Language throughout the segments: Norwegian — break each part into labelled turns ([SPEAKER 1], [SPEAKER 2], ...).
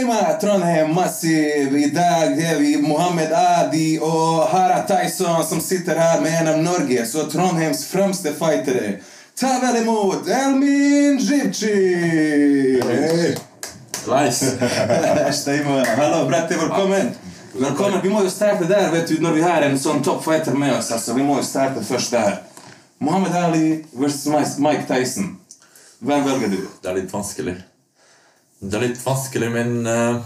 [SPEAKER 1] Steima, Trondheim Massiv. I dag har vi Mohammed Adi og Harald Tyson som sitter her med en av Norges og Trondheims fremste fightere. Ta vel imot Elmin Jivci!
[SPEAKER 2] Hei.
[SPEAKER 3] Nice.
[SPEAKER 1] Hallo, Bratte, velkommen. Velkommen. Vi må jo starte der, vet du, når vi har en sånn toppfighter med oss. altså. Vi må jo starte først der. Mohammed Ali versus Mike Tyson. Hvem velger du?
[SPEAKER 3] Det er litt vanskelig. Det er litt vanskelig, men uh,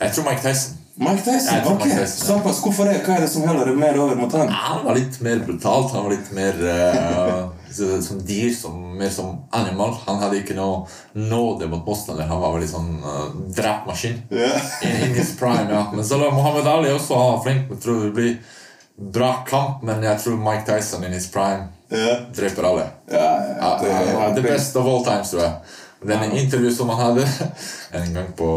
[SPEAKER 3] jeg tror Mike Tyson.
[SPEAKER 1] Mike Tyson?
[SPEAKER 3] Jeg
[SPEAKER 1] Ok,
[SPEAKER 3] Mike Tyson, ja.
[SPEAKER 1] såpass. Hvorfor det? Hva er det som det mer over mot han?
[SPEAKER 3] Han var litt mer brutalt. Han var litt mer uh, som dyr, som, mer som animal. Han hadde ikke noe nåde mot motstander. Han var veldig sånn uh, drapmaskin.
[SPEAKER 1] Yeah.
[SPEAKER 3] In, in his prime, ja. Men så var Mohammed Ali også var flink. Jeg tror det blir bra kamp, men jeg tror Mike Tyson in his prime
[SPEAKER 1] yeah.
[SPEAKER 3] dreper alle.
[SPEAKER 1] Ja, ja,
[SPEAKER 3] Ja,
[SPEAKER 1] det er
[SPEAKER 3] the best of all times, tror jeg. Den intervjuet som han hadde en gang på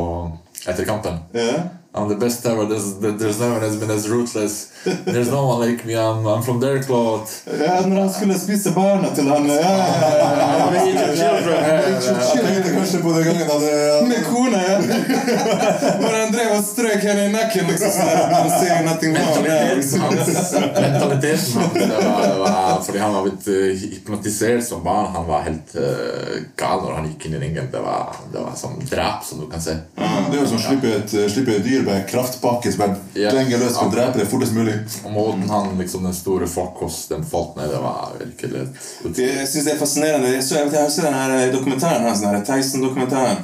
[SPEAKER 3] etter kampen
[SPEAKER 1] Ja.
[SPEAKER 3] I'm the best ever. There's, there's no one has been as ruthless. There's no one like me. I'm, I'm from their cloth.
[SPEAKER 1] ja, når han skulle spise barna til han Ja, ja, ja, ja.
[SPEAKER 2] Jeg tenkte kanskje på den gangen det-
[SPEAKER 1] Med kona, ja. Når han drev og strøk henne i nakken, liksom. sånn Man ser nothing wrong.
[SPEAKER 3] Mentaliteten hans, det var, det var, Fordi han var blitt eh, hypnotisert som barn. Han var helt eh, gal når han gikk inn i ringen. Det var, det var som drap, som du kan se.
[SPEAKER 2] Det er jo som å slippe et, slippe et dyr med kraftpakke som bare
[SPEAKER 3] Ja.
[SPEAKER 2] slenger løs å drepe det fortest mulig.
[SPEAKER 3] Og måten han, liksom den store Fokkos, den falt ned, det var virkelig et
[SPEAKER 1] Jeg synes det er fascinerende. Jeg, så, jeg har sett den her dokumentaren hans, Theisen-dokumentaren.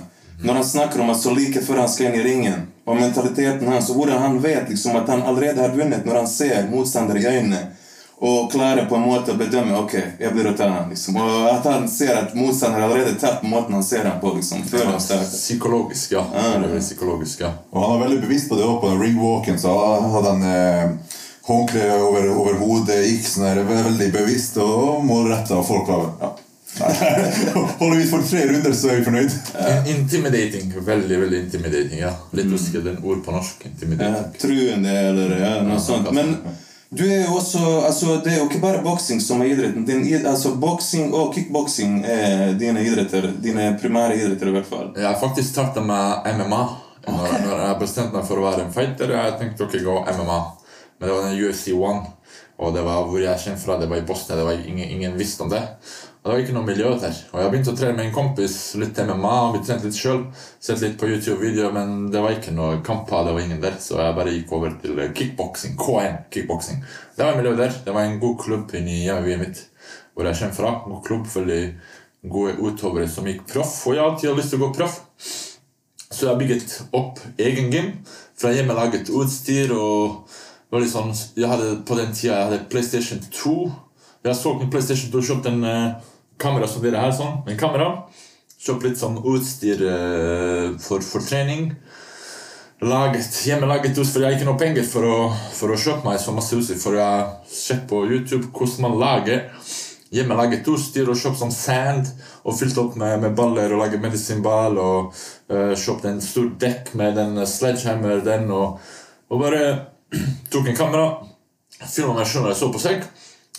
[SPEAKER 1] Når han snakker om at så like før han skal inn i ringen, og mentaliteten hans, og hvordan han vet liksom at han allerede har vunnet når han ser motstander i øynene, og klarer på en måte å bedømme ok, jeg blir å ta han, liksom. Og at han ser at motstanderen har allerede tatt måten han ser han på, liksom, før han starter.
[SPEAKER 3] Psykologisk, ja. Det er psykologisk, ja.
[SPEAKER 2] Og han er veldig bevisst på det òg. på ringwalken. Så hadde han eh, håndkle over, over hodet, gikk sånn her veldig bevisst og målretta. Og folk var ja. Holder vi for tre runder, så er vi fornøyd.
[SPEAKER 3] Uh, Intimidating. Veldig, veldig intimidating, ja. Litt usikker den ord på norsk.
[SPEAKER 1] Ja,
[SPEAKER 3] Intimidating.
[SPEAKER 1] truende eller ja, noe sånt. Men du er jo også altså, Det er jo ikke bare boksing som er idretten. Din, altså, boksing og kickboksing er dine idretter. Dine primære idretter, i hvert fall.
[SPEAKER 3] Jeg har faktisk starta med MMA. Når, når jeg bestemte meg for å være en fighter, jeg tenkte ok, gå MMA. Men det var den UFC One, og det var hvor jeg kjente kjent fra. Det var i Bosnia. det var Ingen, ingen visste om det. Og det var ikke noe miljø der. Og jeg begynte å trene med en kompis litt MMA. Vi trente litt selv, Sett litt på YouTube-videoer, men det var ikke noe kamper. det var ingen der, Så jeg bare gikk over til kickboksing. K1 kickboksing. Det var miljø der. Det var en god klubb inni hjembyen mitt, hvor jeg kommer fra. God klubb, veldig gode utøvere som gikk proff. Og jeg har alltid lyst til å gå proff. Så jeg bygget opp egen gym fra hjemmelaget utstyr. og det var litt sånn, jeg hadde På den tida jeg hadde PlayStation 2. Jeg solgte en PlayStation 2 og kjøpte en eh, kamera som dere her. sånn, en kamera. Kjøpte litt sånn utstyr eh, for, for trening. Laget, hjemmelaget utstyr. For jeg har ikke noe penger for å, for å kjøpe meg så masse utstyr. For jeg sett på YouTube hvordan man lager hjemmelaget utstyr og kjøpt sånn sand og fylt opp med, med baller og laget medisinball og uh, kjøpt en stor dekk med den eh, sledgehammer den og, og bare tok en kamera, filma meg sjøl når jeg så på seg.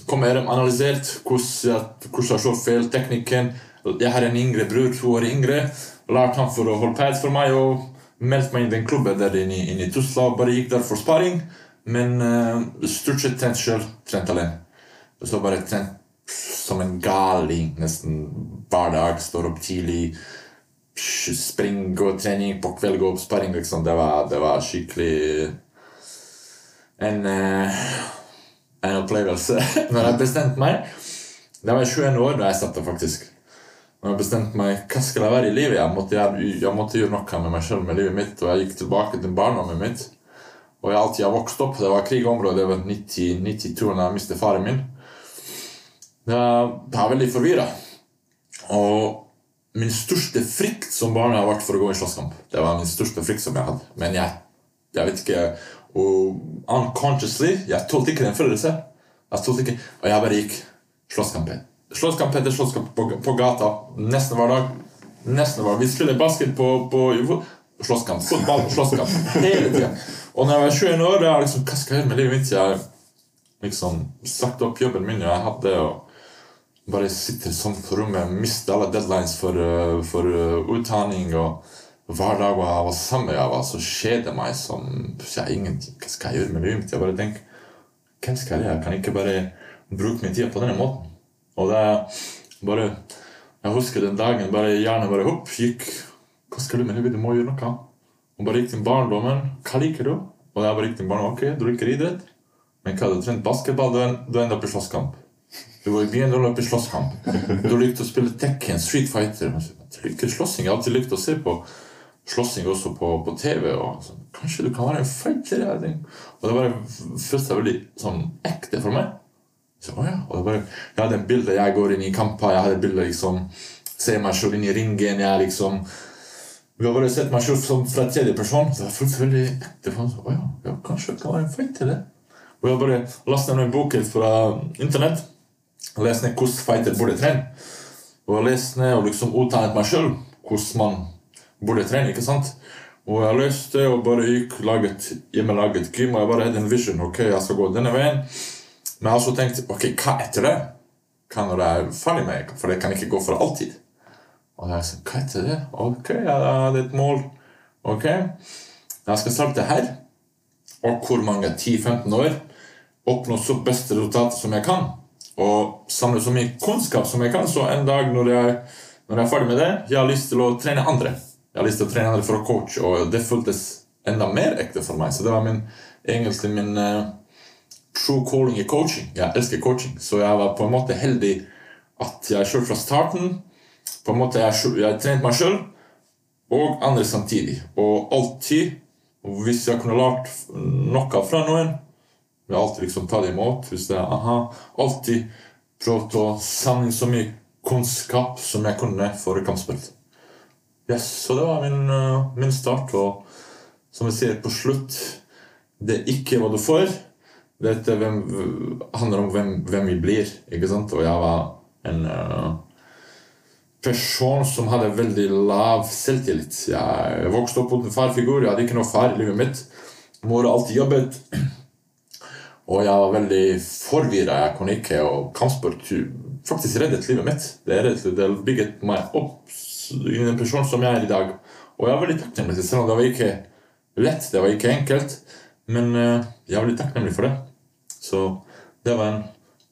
[SPEAKER 3] Kom her analysert hvordan hvordan jeg så feil teknikken. Jeg har en yngre bror, to år yngre. Lærte han for å holde pads for meg og meldte meg inn i den klubben der inne, inne i Tusla og bare gikk der for sparing. Men uh, stort sett trent sjøl, trent alene. Så bare trent som en galing nesten hver dag. Står opp tidlig, spring, og trening, på kveld gå opp sparing. Liksom. Det, var, det var skikkelig en, eh, en opplevelse. Når jeg bestemte meg Da var jeg 21 år da jeg satt der, faktisk. Når jeg bestemte meg hva skal jeg være i livet, jeg måtte, gjøre, jeg måtte gjøre noe med meg selv med livet mitt. Og jeg gikk tilbake til barndommen mitt. Og jeg alltid har vokst opp. Det var krig i området. Det var 90, 92 da jeg mistet faren min. Jeg var veldig forvirra. Og min største frykt som barn har vært for å gå i slåsskamp. Det var min største frykt som jeg hadde. Men jeg, jeg vet ikke Og unconsciously Jeg tålte ikke den følelsen. Jeg tålte ikke Og jeg bare gikk slåsskampen. Slåsskamp etter slåsskamp på, på gata nesten hver dag. Nesten hver. Vi spiller basket på, på slåsskamp. Fotball, slåsskamp. Hele tida. Og når jeg var 21 år, da liksom, hva skal jeg gjøre med livet mitt? Jeg liksom sagt opp jobben min jeg hadde. og bare sitter sånn på rommet, mister alle deadlines for, uh, for uh, utdanning. og hver dag hvor jeg var sammen med Java, så skjedde det meg som jeg, ingenting. Hva skal jeg gjøre med livet mitt? Jeg bare tenker Hvem skal jeg? Jeg kan ikke bare bruke min tid på denne måten. Og det er bare Jeg husker den dagen bare hjernen bare hopp, gikk Hva skal du med livet? Du må gjøre noe. Og bare gikk til barndommen. Hva liker du? Og jeg bare gikk til barndommen. Ok, du liker idrett? Men hva, du trent basketball? Du ender opp i slåsskamp. Du var begynner å løp i slåsskamp. Du likte å spille Tekken, Street Fighter. Jeg liker slåssing. Jeg har alltid likt å se på slåssing også på, på TV. Og så, Kanskje du kan være en fighter? Og det bare føltes veldig sånn ekte for meg. Så, å ja. Og det bare, jeg hadde en bilde jeg går inn i kamper. Jeg hadde bilde liksom Ser meg selv inn i ringen. Jeg liksom Vi har bare sett meg selv som fra tredje person. Så jeg føltes veldig ekte. For. Så, ja, ja, kanskje jeg kan være en fighter? det. Og jeg bare lastet ned en bok fra internett. Og leste ned hvordan fighter burde trene. Og jeg leste ned og liksom uttalte meg sjøl hvordan man burde trene. ikke sant? Og jeg leste og bare gikk laget, hjemmelaget gym, og jeg bare hadde en vision. ok, jeg skal gå denne veien. Men jeg har også tenkt ok, hva etter det? Hva når jeg er ferdig med For det kan ikke gå for alltid. Og jeg sa, hva etter det? Ok, jeg hadde et mål. Ok, jeg skal starte her. Og hvor mange? 10-15 år? Oppnå så beste resultater som jeg kan. Og samle så mye kunnskap som jeg kan, så en dag når jeg, når jeg er ferdig med det, jeg har lyst til å trene andre. Jeg har lyst til å trene for å coache, og det føltes enda mer ekte for meg. Så det var min, egentlig min uh, true calling i coaching. Jeg elsker coaching, så jeg var på en måte heldig at jeg selv fra starten på en måte jeg, jeg trente meg sjøl og andre samtidig. Og alltid, hvis jeg kunne lært noe fra noen jeg alltid liksom ta det imot. Hvis det er aha, alltid prøvd å samle så mye kunnskap som jeg kunne for kampspill. Yes, så det var min, eh, min start. Og som jeg sier på slutt Det er ikke hva du får. Dette hvem, handler om hvem, hvem vi blir. ikke sant? Og jeg var en eh, person som hadde veldig lav selvtillit. Jeg vokste opp uten farfigur. Jeg hadde ikke noe far i livet mitt. Mor har alltid jobbet. Og jeg var veldig forvirra. Jeg kunne ikke Og kampsport faktisk reddet livet mitt. Det slett- det bygget meg opp den personen som jeg er i dag. Og jeg er veldig takknemlig til selv om det var ikke lett, det var ikke enkelt. Men eh, jeg er veldig takknemlig for det. Så det var en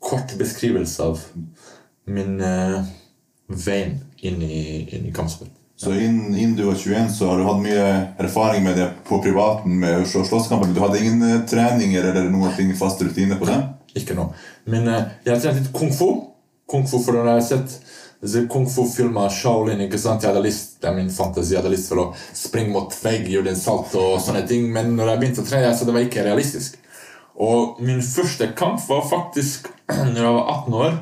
[SPEAKER 3] kort beskrivelse av min uh, vei inn i, inn i kampsport.
[SPEAKER 2] Så innen, innen du var 21, så har du hatt mye erfaring med det på privaten med slåsskamper. men Du hadde ingen eh, treninger eller noen ting, fast rutine på det?
[SPEAKER 3] Ikke noe. Men uh, jeg har trent litt kung fu. Kung fu for når jeg har sett disse kung fu-filmer, Shaolin, ikke sant? Jeg hadde lyst, det er min fantasi, jeg hadde lyst til å springe mot vegg, gjøre en salt og sånne ting. Men når jeg begynte å trene, så det var ikke realistisk. Og min første kamp var faktisk når jeg var 18 år.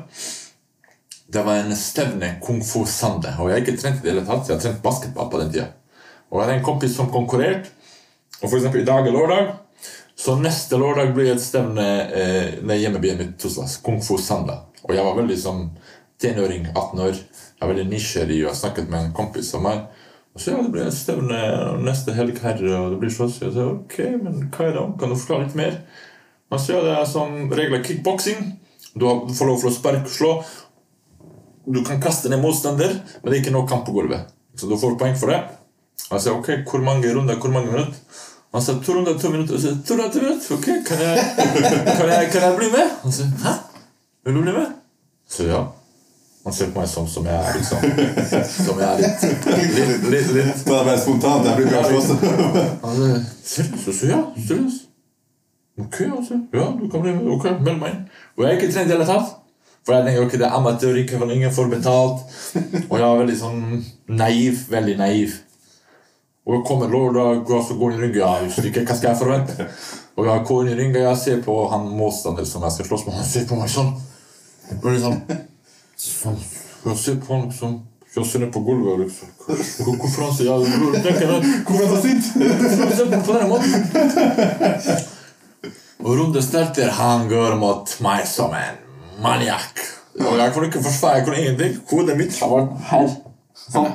[SPEAKER 3] Det var en stevne kung fu sande. Og jeg har ikke trent i det hele tatt. Jeg har trent basketball på den tida. Og jeg hadde en kompis som konkurrerte. Og for eksempel i dag er lørdag. Så neste lørdag blir et stevne eh, hjemmebyen mitt Tuslas. Kung fu sanda. Og jeg var veldig som tenåring, 18 år. Jeg var veldig nysgjerrig og snakket med en kompis av meg. Og så ja, det blir stevne neste helg her, og det blir slåssing. Og så ok, men hva er det om? Kan du forklare litt mer? Og så ja, det er som regler kickboksing. Du får lov til å sparke og slå. Du kan kaste ned motstander, men det er ikke noe kamp på gulvet. Så du får poeng for det. Så sier ok, hvor mange runder, hvor mange minutter? Han sa to runder, to minutter. Og sier, to runder, to minutter, ok, kan jeg, kan jeg, kan jeg bli med? Han sier, hæ? Vil du bli med? Så ja. Han ser på meg sånn som jeg er, liksom. Som jeg er litt, litt, litt, litt.
[SPEAKER 2] Det er bare spontant. Jeg bruker å slåss.
[SPEAKER 3] Han seriøst? Ja, seriøst. Ok, altså. Ja, du kan bli med. Ok, meld meg inn. Og jeg er ikke trent i det hele tatt. For jeg tenker, ok, det er amatør, ikke for ingen får betalt. Og jeg er veldig sånn naiv, veldig naiv. Og jeg kommer lørdag, og så går inn i ryggen. ja, just ikke, hva skal jeg forvente? Og jeg går inn i ringen, jeg ser på han motstander som jeg skal slåss med, han ser på meg sånn. Veldig liksom. Jeg ser på han liksom, jeg ser ned på gulvet, liksom. Hvorfor han sier, jeg,
[SPEAKER 2] Hvorfor han du
[SPEAKER 3] på denne måten? Og runde starter, han går mot meg som en maniak. Og jeg kunne ikke forsvare, jeg kunne ingenting. Hodet mitt har vært her. Sånn.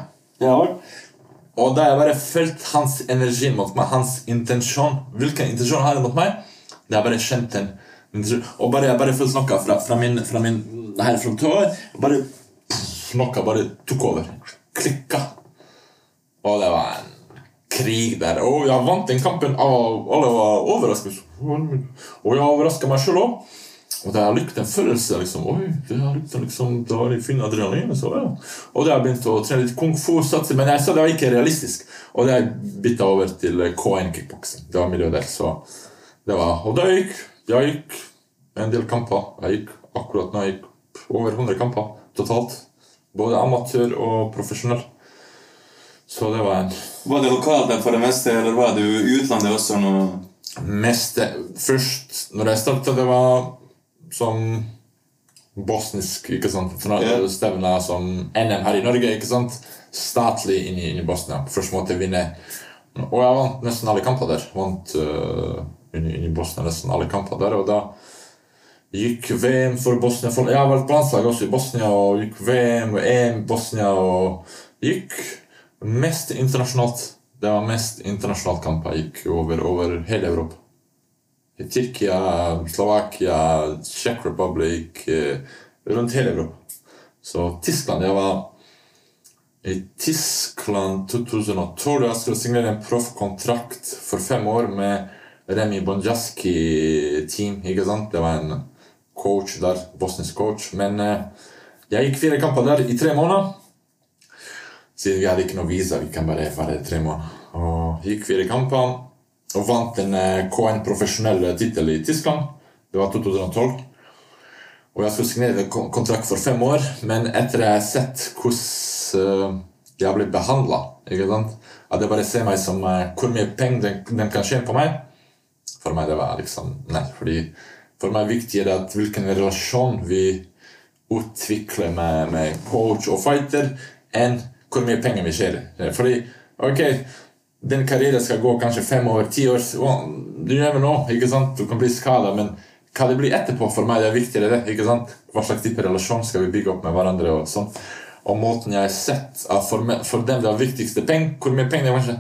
[SPEAKER 3] Og da jeg bare følte hans energi mot meg, hans intensjon Hvilken intensjon har han mot meg? Det har bare kjent den. Og bare, jeg bare følte noe fra, fra min, fra min her fra tår. Bare pff, Noe bare tok over. Klikka. Og det var en krig der. Og jeg vant den kampen, alle var overrasket. Og jeg overraska meg sjøl òg. Og det har lykt en følelse liksom, Oi, det har lykt liksom, da har jeg funnet adrenalin. Så, ja. Og det har jeg begynt å trene litt kung fu. Satse, men jeg sa det var ikke realistisk. Og det bytta over til K1 kickboksing. Det var miljøet der. Så det var, og da gikk jeg gikk en del kamper. Jeg gikk akkurat nå jeg gikk over 100 kamper totalt. Både amatør og profesjonell. Så det var en
[SPEAKER 1] Var det lokalt for det meste, eller var du i utlandet også? Noe?
[SPEAKER 3] meste Først, når jeg starta, det var som bosnisk ikke sant? Stevner som NM her i Norge. ikke sant? Statlig inn i, inn i Bosnia. Først måtte jeg vinne. Og jeg vant nesten alle kamper der. Vant uh, inn, inn i Bosnia nesten alle kamper der. Og da gikk VM for Bosnia. For, jeg har vært på landslag også i Bosnia, og gikk VM og EM i Bosnia. Og gikk mest internasjonalt. Det var mest internasjonalt kamper. Jeg gikk over, over hele Europa. I Tyrkia, Slovakia, Czech Republic eh, Rundt hele Europa. Så Tyskland Jeg var i Tyskland 2012. Jeg skulle signere en proffkontrakt for fem år med Remi Bonjaski-team. ikke sant? Det var en coach der, bosnisk coach. Men eh, jeg gikk fire kamper der i tre måneder. Siden vi hadde ikke noe visa. Vi kan bare være tre måneder. Og gikk fire kamper og vant en eh, K1 profesjonell tittel i Tyskland. Det var 2012. Og jeg skulle signere kontrakt for fem år, men etter jeg har sett hvordan jeg jeg ble behandla At jeg bare ser meg som eh, hvor mye penger den, den kan tjene på meg For meg det var liksom Nei. fordi For meg er det viktigere at hvilken relasjon vi utvikler med, med coach og fighter, enn hvor mye penger vi tjener. Fordi ok, den karrieren skal gå kanskje fem år, ti år well, Du never nå, ikke sant? Du kan bli skada, men hva det blir etterpå, for meg det er viktigere. det, ikke sant? Hva slags type relasjon skal vi bygge opp med hverandre? Og sånn. Og måten jeg har sett for, meg, for dem det er viktigste penger, hvor mye penger det er kanskje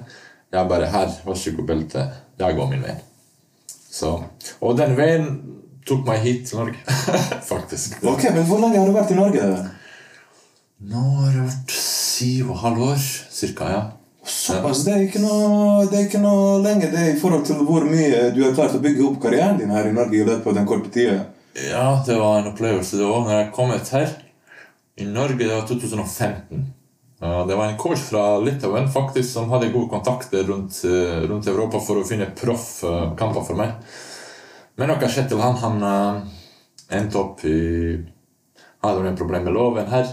[SPEAKER 3] Jeg bare her, vær så god, belte. Jeg går min vei. Så, og den veien tok meg hit til Norge, faktisk.
[SPEAKER 1] Ok, men Hvor lenge har du vært i Norge?
[SPEAKER 3] Nå har det vært syv og et halvt år, cirka, ja.
[SPEAKER 1] Såpass, det det er ikke noe lenge det i forhold til hvor mye du har klart å bygge opp karrieren din her i Norge i løpet av den korte tida.
[SPEAKER 3] Ja, det var en opplevelse det òg. Når jeg kom ut her i Norge, det var 2015. Det var en coach fra Litauen faktisk som hadde gode kontakter rundt, eh, rundt Europa for å finne proffkamper for meg. Men noe skjedde til han. Han uh, endte opp i hadde noen problemer med loven her.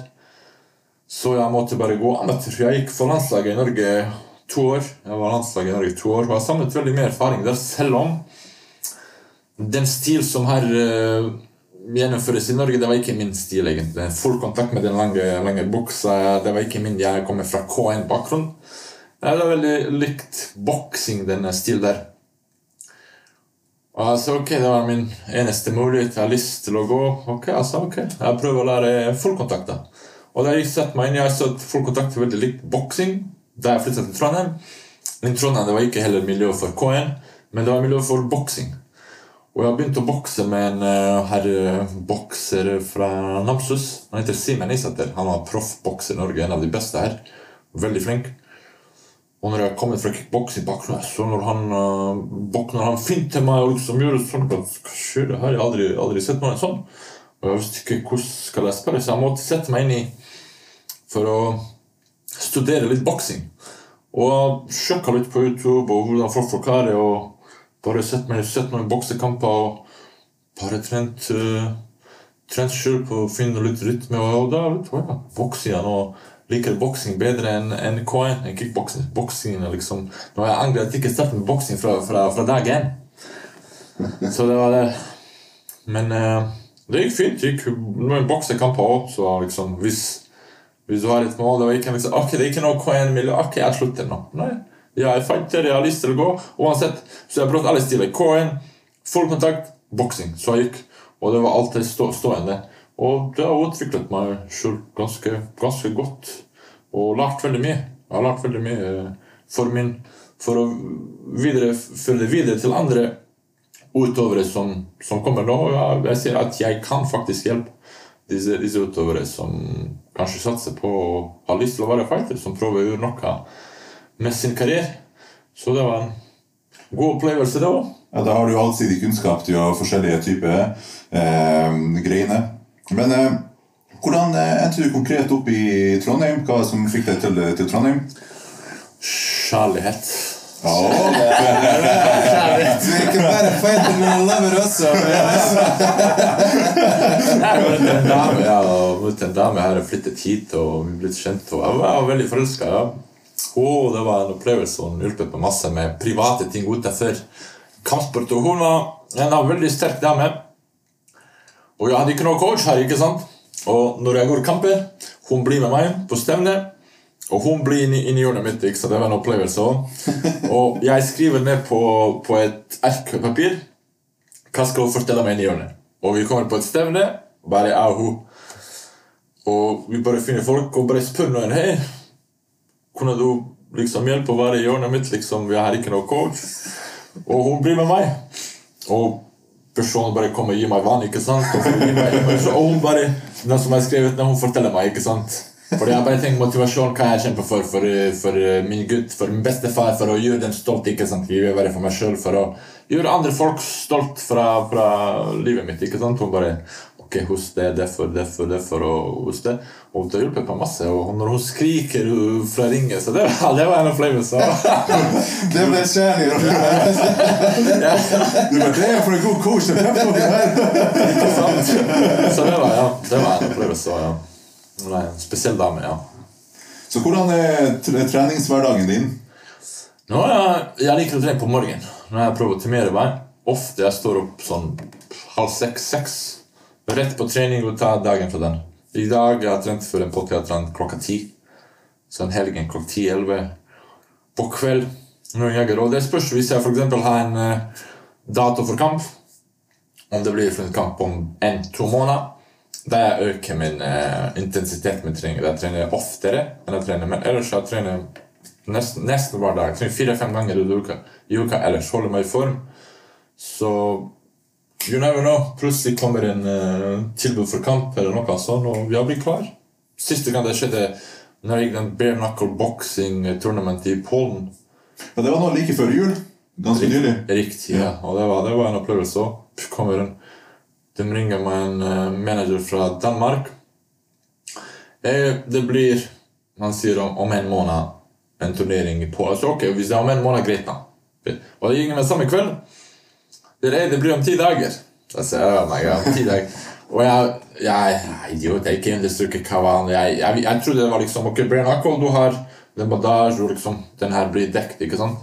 [SPEAKER 3] Så jeg måtte bare gå amatør. Jeg gikk for landslaget i Norge to år. Jeg var landslaget i Norge to år og har samlet veldig mye erfaring der, selv om den stil som her uh, gjennomføres i Norge, det var ikke min stil, egentlig. Full kontakt med den lange, lange buksa, det var ikke min. Jeg kommer fra K1-bakgrunn. Det er veldig likt boksing, denne stilen der. Og jeg sa ok, det var min eneste mulighet. Jeg har lyst til å gå. Ok, jeg sa ok, jeg prøver å lære fullkontakt. da. Og der jeg satte meg inn, jeg så at full er veldig likt boksing. Da jeg flyttet til Trondheim. Men Trondheim det var ikke heller miljø for K1, men det var miljø for boksing. Og jeg begynte å bokse med en uh, herre bokser fra Namsos. Han heter Simen Isater. Han var proffbokser i Norge, en av de beste her. Veldig flink. Og når jeg kom fra kickboksing så når han bok, når han finter meg og liksom gjorde sånn Hva skjer det her? Jeg har aldri, aldri sett noen sånn. Og jeg visste ikke hvordan skal jeg spille, så jeg måtte sette meg inn i for å studere litt boksing. Og sjekka litt på YouTube og hvordan folk forklarer. og bare sett meg sett noen boksekamper og bare trent uh, trent sjøl på å finne litt rytme. Og da vet du hva, vokser jeg Og liker boksing bedre enn en K1, enn kickboksing. Boksing liksom Nå har jeg angret at jeg ikke startet med boksing fra, fra, fra dag én. Så det var det. Men uh, det gikk fint. Gikk noen boksekamper òg, så liksom hvis, hvis du har et mål det var ikke liksom, Ok, det er ikke noe K1-miljø. Ok, jeg slutter nå. Nei. Jeg er fighter, jeg har lyst til å gå. Uansett, så jeg prøvde alle stiler. K1, full kontakt, boksing. Så jeg gikk. Og det var alltid stå, stående. Og det har utviklet meg selv ganske, ganske godt. Og lært veldig mye. Jeg har lært veldig mye eh, for, min, for å videre, føre det videre til andre utøvere som, som kommer nå. Jeg, jeg sier at jeg kan faktisk hjelpe disse, disse utøvere som kanskje satser på å ha lyst til å være fighter, som prøver å gjøre noe med sin karriere. Så det var en god opplevelse, det òg.
[SPEAKER 2] Ja, Da har du allsidig kunnskap til å forskjellige typer eh, greiner. Men eh, hvordan eh, endte du konkret opp i Trondheim? Hva som fikk deg til, til Trondheim?
[SPEAKER 3] Kjærlighet.
[SPEAKER 2] Ja,
[SPEAKER 1] det er ikke bare fighter, men en lover også.
[SPEAKER 3] Jeg og møtte en dame her og flyttet hit og vi blitt kjent. Og jeg var veldig forelska. Ja. Og det var en opplevelse hun hjulpet meg masse med private ting utenfor kampsport. Og hun var en veldig sterk dame. Og jeg hadde ikke noe coach her, ikke sant? Og når jeg går kamper, hun blir med meg på stevne. Og hun blir inni, inni hjørnet mitt. ikke sant? Det var en opplevelse også. Og jeg skriver ned på, på et ark papir hva skal hun fortelle meg inni hjørnet. Og vi kommer på et stevne, bare jeg og hun. Og vi bare finner folk og bare spør noen Hei, kunne du liksom hjelpe å være i hjørnet mitt? liksom, Vi har ikke noe coach. Og hun blir med meg. Og personen bare kommer og gir meg vann. ikke sant? Og, hun bare, den som har skrevet den, hun forteller meg. ikke sant? Fordi jeg bare tenker motivasjon kan jeg kjempe for, for, for min gutt, for min bestefar, for å gjøre dem stolt. ikke sant? Jeg bare for meg selv, for å gjøre andre folk stolt fra, fra livet mitt. ikke sant? Hun bare Ok, hos det, derfor, derfor, derfor og hos det. Og det hjelper på masse. Og når hun skriker fra ringen, så det, det var en opplevelse.
[SPEAKER 1] Det ble kjærlig.
[SPEAKER 2] Du bare, det er for en god
[SPEAKER 3] kos!' Så det var, ja, det var en opplevelse. Ja. Er en spesiell dame, ja.
[SPEAKER 2] Så hvordan er treningshverdagen din?
[SPEAKER 3] Nå, jeg, jeg liker å trene på morgenen. Når jeg prøver å timere meg. Ofte jeg står opp sånn halv seks-seks. Rett på trening og tar dagen fra den. I dag har jeg trent for en podcast klokka ti. Så en helgen klokka ti-elleve. På kveld når jeg og Det spørs hvis jeg eksempel har en uh, dato for kamp. Om det blir for en kamp om en-to måneder. Da jeg øker min uh, intensitet med trening. Jeg trener oftere enn jeg trener, men ellers jeg trener nesten, nesten hver dag. Jeg fire-fem ganger i uka, i uka ellers. Holder meg i form. Så you never know. Plutselig kommer en uh, tilbud for kamp eller noe sånt, og vi har blitt klar. Siste gang det skjedde, når jeg gikk den bare knuckle boxing tournament i Polen.
[SPEAKER 2] Ja, det var nå like før jul. Ganske nylig.
[SPEAKER 3] Riktig, ja. Og det var, det var en opplevelse òg. Kommer en De ringer meg en uh, manager fra Danmark. Eh, det blir Han sier om, om en måned en turnering i Polen. Så ok, hvis det er om en måned, greit, da. Og det gikk med samme kveld. Det, er, det blir om ti dager. Altså, oh my God, ti dager. Og jeg, jeg, jeg idiot, jeg ikke understreker hva var jeg, jeg, jeg trodde det var liksom Ok, Brian Akkold, du har den bandasjen, og liksom, den her blir dekt, ikke sant?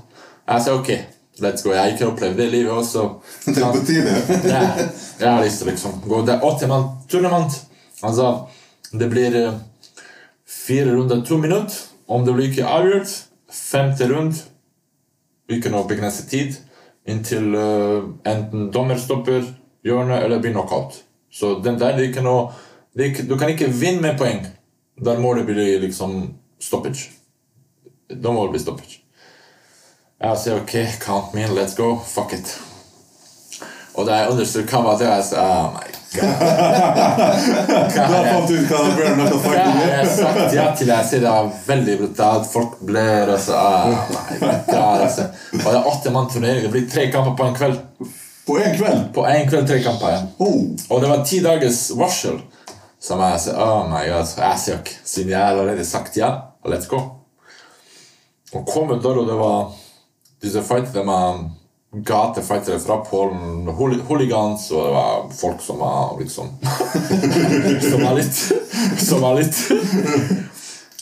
[SPEAKER 3] Jeg sa ok, let's go. Jeg har ikke opplevd det livet også.
[SPEAKER 2] Det er på tide.
[SPEAKER 3] Ja, jeg har lyst til å liksom gå Det er 80 mann tournament. Altså, det blir eh, fire runder, to minutter. Om det blir ikke avgjort, femte runde ikke noe begrenset tid, inntil eh, enten dommer stopper hjørnet eller blir knockout. Så den der, det er ikke noe Du kan ikke vinne med poeng. Der må det bli liksom stoppage. Da må det bli stoppage. Jeg sier ok, count me in, let's go, fuck it. Og da jeg hva var det, jeg sa oh my god.
[SPEAKER 2] Da fant du ut hva Bjørn Knuckle
[SPEAKER 3] Ja, jeg
[SPEAKER 2] har
[SPEAKER 3] sagt ja til. Jeg sier det var veldig brutalt. Folk blør. Og så, oh my god, altså. Og det er åtte mann turnering. Det blir tre kamper på en kveld.
[SPEAKER 2] På én kveld.
[SPEAKER 3] På en kveld tre kamper. Ja.
[SPEAKER 2] Oh.
[SPEAKER 3] Og det var ti dagers varsel. Som jeg sier, oh my god. Jeg sier ikke. siden jeg allerede sagt ja, let's go. Og kom ut der, og det var disse fightene med gatefightere fra Polen, hooligans, og det var folk som var liksom Som var litt Som var litt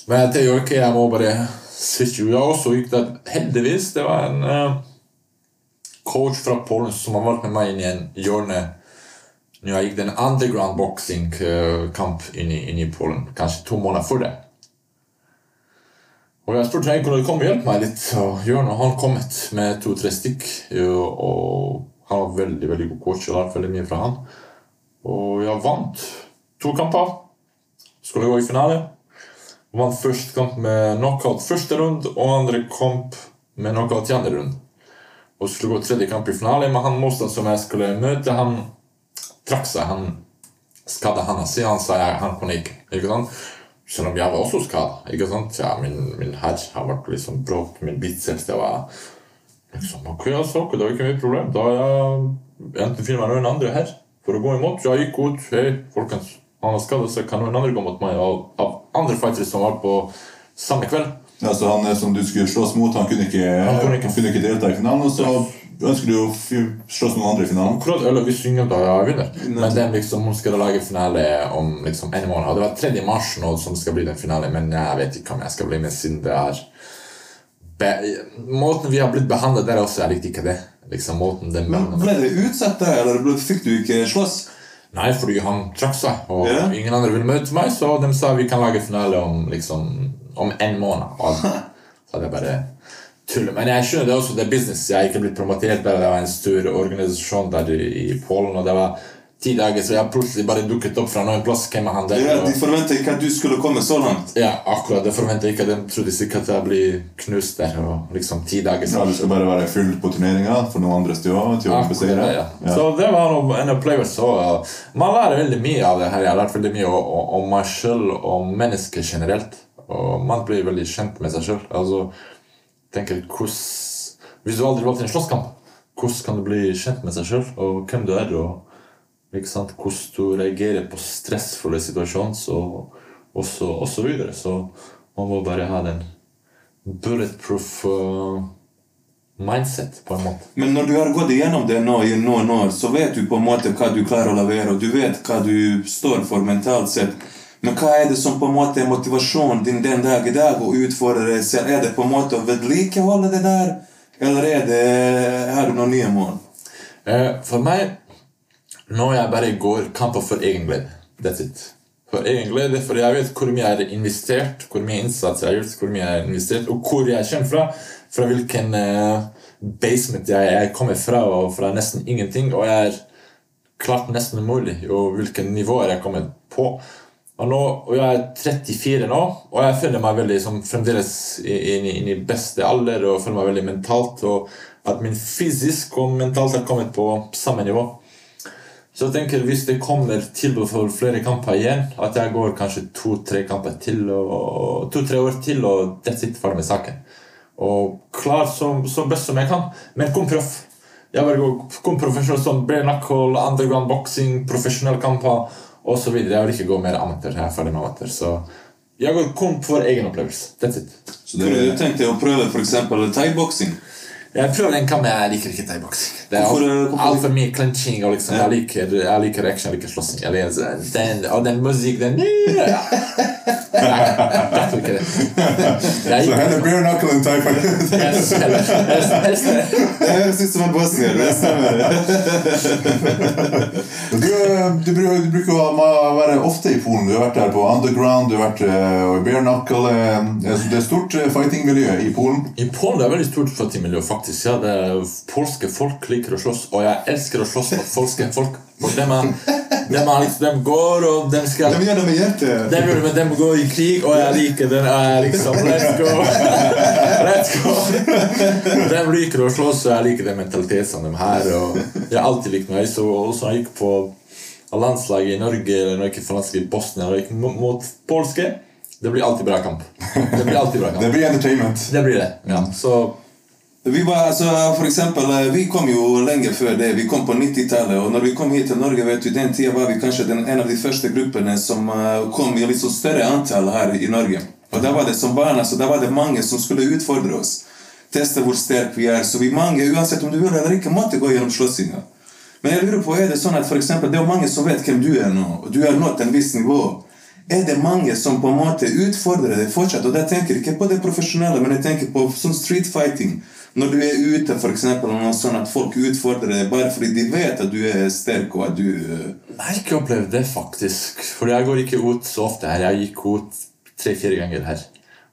[SPEAKER 3] Men jeg tenkte ikke jeg må bare sitte ja, og så gikk det heldigvis. Det var en uh, coach fra Polen som har valgt med meg inn i en hjørne når jeg gikk den underground boxing-kamp inn, inn i Polen. Kanskje to måneder før det. Og jeg spurte han kunne komme og hjelpe meg litt. Og Jørn han kommet med to-tre stikk. Og han var veldig veldig god coach. og jeg lærte veldig mye fra han. Og jeg vant to kamper. Skulle gå i finale. Vant første kamp med knockout første rund, og andre kamp med knockout i andre runde. Og skulle gå tredje kamp i finale, men han motstanderen som jeg skulle møte, han trakk seg. Han skadde handa si. Han sa jeg, han kunne ikke. ikke sant? Selv om jeg var også skada. Ikke sant? Ja, min, min herr har vært liksom brått, min biceps det var Liksom, ok, altså, det var ikke mye problem. Da jeg enten finner meg noen andre her for å gå imot. Jeg gikk ut. Hei, folkens, han har skadet seg. Kan noen andre gå mot meg? Av, av andre fightere som var på samme kveld.
[SPEAKER 2] Ja, så han eh, som du skulle slåss mot, han kunne ikke,
[SPEAKER 3] Han kunne ikke.
[SPEAKER 2] han kunne ikke delta i finalen. Og så ønsker du å slåss med andre i finalen.
[SPEAKER 3] Akkurat, eller vi synger da jeg vinner. Men den liksom, hun skal lage finale om liksom en måned. Det var 3. mars nå som skal bli den finale, men jeg vet ikke om jeg skal bli med siden det er be Måten vi har blitt behandlet der også, jeg likte ikke det. Liksom måten den
[SPEAKER 1] Men ble det utsatt der, eller fikk du ikke slåss?
[SPEAKER 3] Nei, fordi han trakk seg, og
[SPEAKER 1] yeah.
[SPEAKER 3] ingen andre ville møte meg, så de sa vi kan lage finale om liksom om en måned. Og så hadde jeg bare tull. Men jeg skjønner det også, det er business. Jeg er ikke blitt promotert der. Det var en stor organisasjon der i, Polen, og det var ti dager, så jeg plutselig bare dukket opp fra noen plass. Hvem han der?
[SPEAKER 1] Ja, de forventa ikke at du skulle komme så langt.
[SPEAKER 3] ja, akkurat. Det forventet ikke ikke. De trodde sikkert at jeg blir knust der. og liksom ti dager
[SPEAKER 2] Ja, du skal bare være full på turneringa for noen andre å, til å beseire.
[SPEAKER 3] ja.
[SPEAKER 2] Ja.
[SPEAKER 3] Så det var noe, en opplevelse. Og, man lærer veldig mye av det her. Jeg har lært veldig mye om meg sjøl og om mennesker generelt. Og man blir veldig kjent med seg sjøl. Altså, tenker, hvordan- hvis du aldri har vært i en slåsskamp, hvordan kan du bli kjent med seg sjøl og hvem du er? og ikke sant? Hvordan du reagerer på stressfulle situasjoner og, og, så, og så videre. Så man må bare ha den bulletproof uh, mindset, på en måte.
[SPEAKER 1] Men når du har gått igjennom det nå i noen år, så vet du på en måte hva du klarer å levere, og du vet hva du står for mentalt sett. Men hva er det som på en måte er motivasjonen din den dag i dag å utfordre deg selv? Er det på en måte å vedlikeholde det der, eller er det, har du noen nye mål?
[SPEAKER 3] Eh, for meg Nå jeg bare går kamper for egen glede. That's it. For egen glede, for jeg vet hvor mye jeg har investert, hvor mye innsats jeg har gjort, hvor mye jeg har investert, og hvor jeg kommer fra. Fra hvilken eh, basement jeg, jeg kommer fra, og fra nesten ingenting. Og jeg er klart nesten umulig, og hvilke nivåer jeg kommer på. Og, nå, og jeg er 34 nå, og jeg føler meg veldig som fremdeles inn i, beste alder og føler meg veldig mentalt. Og at min fysisk og mentalt har kommet på samme nivå. Så jeg tenker hvis det kommer tilbud for flere kamper igjen, at jeg går kanskje to-tre kamper til, og to-tre år til, og det sitter ferdig med saken. Og klar som, så best som jeg kan, men kom proff. Jeg gå kom profesjonell som bare knuckle, underground boxing, profesjonelle kamper osv. Jeg vil ikke gå mer amatør. Jeg er ferdig med amatør. Så jeg går kun for egen opplevelse. That's it.
[SPEAKER 2] Så det,
[SPEAKER 1] du tenkte å prøve eksempel thaiboksing?
[SPEAKER 3] Jeg prøver en kamp, men jeg liker ikke thaiboksing. Det er alt- altfor mye clenching. og liksom, jeg, liker, jeg liker action, jeg liker slåssing. Jeg den, og den musikk, den ja. Nei, jeg tror ikke det. Jeg,
[SPEAKER 2] så heller bare knuckle enn thai fight.
[SPEAKER 3] helst, helst, helst, helst det.
[SPEAKER 1] En bosnier. det stemmer.
[SPEAKER 2] Du, eh, du, du bruker å være ofte i Polen. Du har vært der på underground, du har vært uh, bare knuckle. eh, det er stort fighting-miljø i Polen.
[SPEAKER 3] I Polen det er veldig stort fighting-miljø, faktisk. Ja, det er, polske folk liker å slåss, og jeg elsker å slåss mot polske folk. Dem, er liksom, går, og dem skal
[SPEAKER 1] De gjør det med hjertet.
[SPEAKER 3] De, gjør det, men de går i krig, og jeg liker den. Jeg liksom, let's go! Let's go! De liker å slåss, og jeg liker den mentaliteten som de har. Og jeg har alltid likt meg. Så også jeg gikk på landslaget i Norge, eller når jeg gikk på landslaget i Bosnia, og gikk mot, polske, det blir alltid bra kamp. Det blir alltid bra
[SPEAKER 2] Det blir entertainment.
[SPEAKER 3] Det blir det. ja. Så
[SPEAKER 1] Vi var, altså, for eksempel, eh, vi kom jo lenge før det. Vi kom på 90-tallet. Og når vi kom hit til Norge, vet du, den tida var vi kanskje den, en av de første gruppene som eh, kom i litt så større antall her i Norge. Og da var det som barn, altså, da var det mange som skulle utfordre oss. Teste hvor sterke vi er. Så vi mange, uansett om du vil eller ikke, måtte gå gjennom slåssinga. Men jeg lurer på, er det sånn at for eksempel, det er mange som vet hvem du er nå, og du har nådd en viss nivå. Er det mange som på en måte utfordrer deg fortsatt? Og jeg tenker ikke på det profesjonelle, men jeg tenker på sånn street fighting. Når du er ute, for og sånn at folk utfordrer deg bare fordi de vet at du er sterk, og at du eh,
[SPEAKER 3] Jeg har ikke opplevd det, faktisk. For jeg går ikke ut så ofte her. Jeg gikk ut tre-fire ganger her.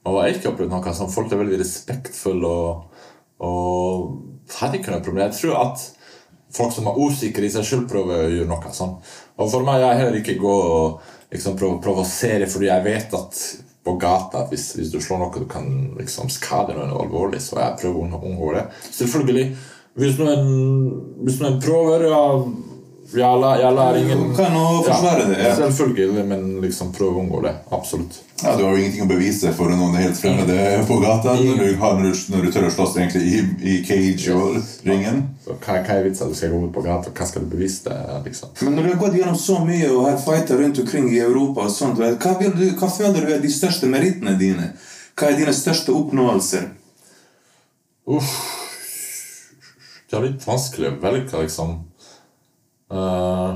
[SPEAKER 3] Og jeg har ikke opplevd noe sånn. Folk er veldig respektfulle og, og har ikke noe problem. Jeg tror at folk som er usikre i seg selv, prøver å gjøre noe sånn. Og for meg, jeg heller ikke gå og liksom prøve å provosere, fordi jeg vet at på gata, hvis, hvis du slår noe du kan liksom skade noen alvorlig, så jeg prøver å unngå det. Selvfølgelig, hvis noen, hvis noen prøver, ja, Jeg jalla er ingen
[SPEAKER 1] Du kan jo forsvare det, ja.
[SPEAKER 3] Selvfølgelig, men liksom prøve å unngå det. Absolutt.
[SPEAKER 2] Ja, Du har jo ingenting å bevise for noen helt fremmede på gata når du, har, når du, tør å slåss egentlig i, i cage og ringen.
[SPEAKER 3] Så hva, hva er vitsen? Du skal gå ut på gata, hva skal du bevise? det, liksom?
[SPEAKER 1] Men når du har gått gjennom så mye og har fighter rundt omkring i Europa, og sånt, hva, du, hva føler du er de største merittene dine? Hva er dine største oppnåelser?
[SPEAKER 3] Uff. Det er litt vanskelig å velge, liksom. Eh,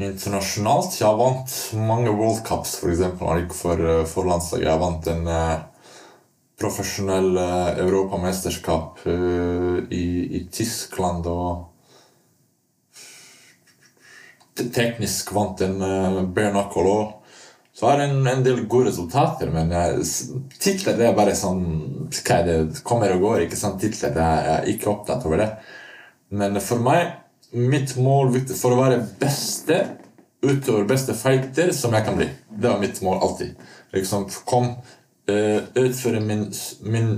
[SPEAKER 3] internasjonalt Jeg har vant mange World Cups, for jeg gikk for, eh, for landslaget. Jeg vant en uh, profesjonell uh, europamesterskap eh, i, i Tyskland og teknisk vant en uh, bare knuckle òg. Så har jeg en, en del gode resultater, men titler er bare sånn Hva er det kommer og går, ikke sant? Titler er jeg ikke opptatt over det. Men for meg, mitt mål for å være beste utover beste fighter som jeg kan bli. Det var mitt mål alltid. Liksom kom uh, utføre min, min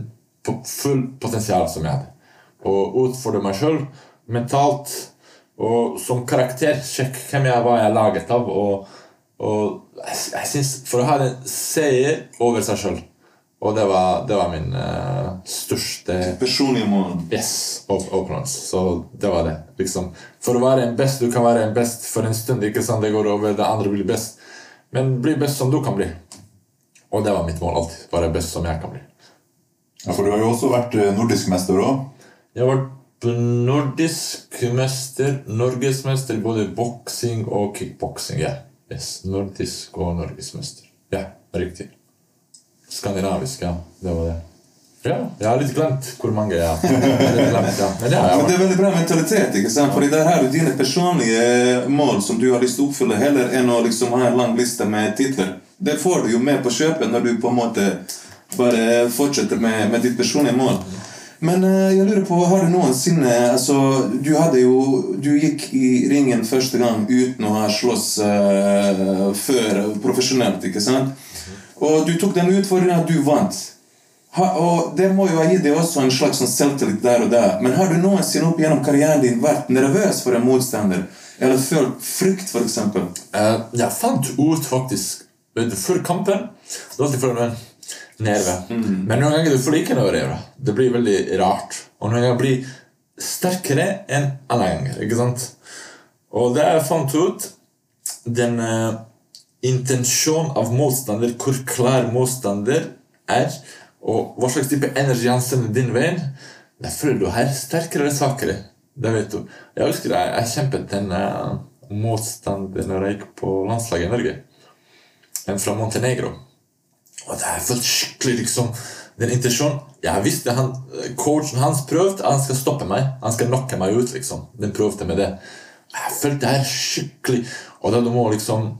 [SPEAKER 3] full potensial som jeg hadde. Og utfordre meg sjøl mentalt og som karakter. Sjekk hvem jeg var jeg laget av. Og, og jeg, jeg synes For å ha en seier over seg sjøl. Og det var, det var min uh, største
[SPEAKER 1] Personlige mål.
[SPEAKER 3] Yes, op- oppnåelse. Så det var det. Liksom, for å være en best, du kan være en best for en stund. ikke sant? Det går over, det andre blir best. Men bli best som du kan bli. Og det var mitt mål alltid. Være best som jeg kan bli.
[SPEAKER 2] Ja, For du har jo også vært eh, nordisk mester òg.
[SPEAKER 3] Jeg har vært nordisk mester, norgesmester både boksing og kickboksing. Ja. Yes, nordisk og norgesmester. Ja, riktig. Skandinavisk, ja. Det var det. Ja, jeg har litt glemt hvor mange har. Glemt, ja. Men det jeg
[SPEAKER 1] Men det er veldig bra mentalitet. ikke sant? Fordi der har du dine personlige mål som du har lyst til å oppfylle, heller enn å liksom ha en lang liste med titler. Det får du jo med på kjøpet når du på en måte bare fortsetter med, med ditt personlige mål. Men eh, jeg lurer på, har du noensinne altså, Du hadde jo Du gikk i ringen første gang uten å ha slåss uh, før profesjonelt, ikke sant? Og du tok den utfordringen at du vant. Ha, og Det må jo ha gitt deg også en slags sånn selvtillit der og der. Men har du noensinne opp gjennom karrieren din vært nervøs for en motstander? Eller følt frykt, f.eks.?
[SPEAKER 3] Uh, jeg fant ut faktisk før kampen Det var alltid for nerve. Men noen ganger du får like noe nerve. Det blir veldig rart. Og noen ganger blir sterkere enn andre ganger. ikke sant? Og det jeg fant ut Den uh, intensjonen av motstander, hvor klar motstander er, og hva slags type energi han sender din vei, det føler du her sterkere eller svakere. Det vet du. Jeg husker jeg, jeg kjempet en uh, motstander når jeg gikk på landslaget i Norge. En fra Montenegro. Og det jeg følt skikkelig liksom Den intensjonen Jeg visste han, Coachen hans prøvde Han skal stoppe meg. Han skal knocke meg ut. liksom Den prøvde med det. Jeg følte det her skikkelig Og da du må liksom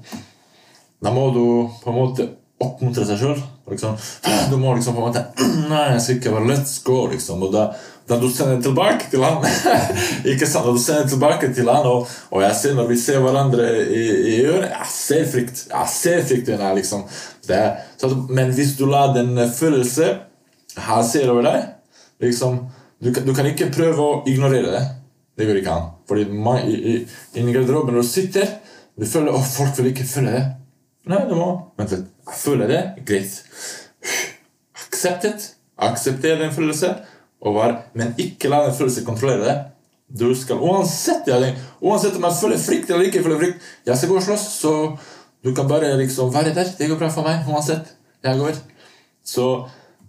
[SPEAKER 3] Da må du på en måte oppmuntre seg sjøl. Liksom. Du må liksom på en måte Nei, jeg skal ikke være let's go, liksom. Og da, da du sender tilbake til han Ikke sant? Da du sender tilbake til han, og, og jeg ser når vi ser hverandre i, i øret Jeg ser frykt. Jeg ser frykten her, liksom. Det, så, men hvis du lar den eh, følelse her ser over deg liksom, du, du kan ikke prøve å ignorere det. Det går ikke an. Fordi man, i, i, i garderoben når du sitter, du føler at folk vil ikke føle det. Nei, du må Vent litt. Jeg det. Greit. Akseptet. Aksepter den følelse, og vær, men ikke la den følelsen kontrollere deg. Du skal uansett ja, uansett om jeg føler frykt eller ikke føler frykt, jeg skal gå og slåss, så du kan bare liksom være der. Det går bra for meg uansett. Jeg går. Så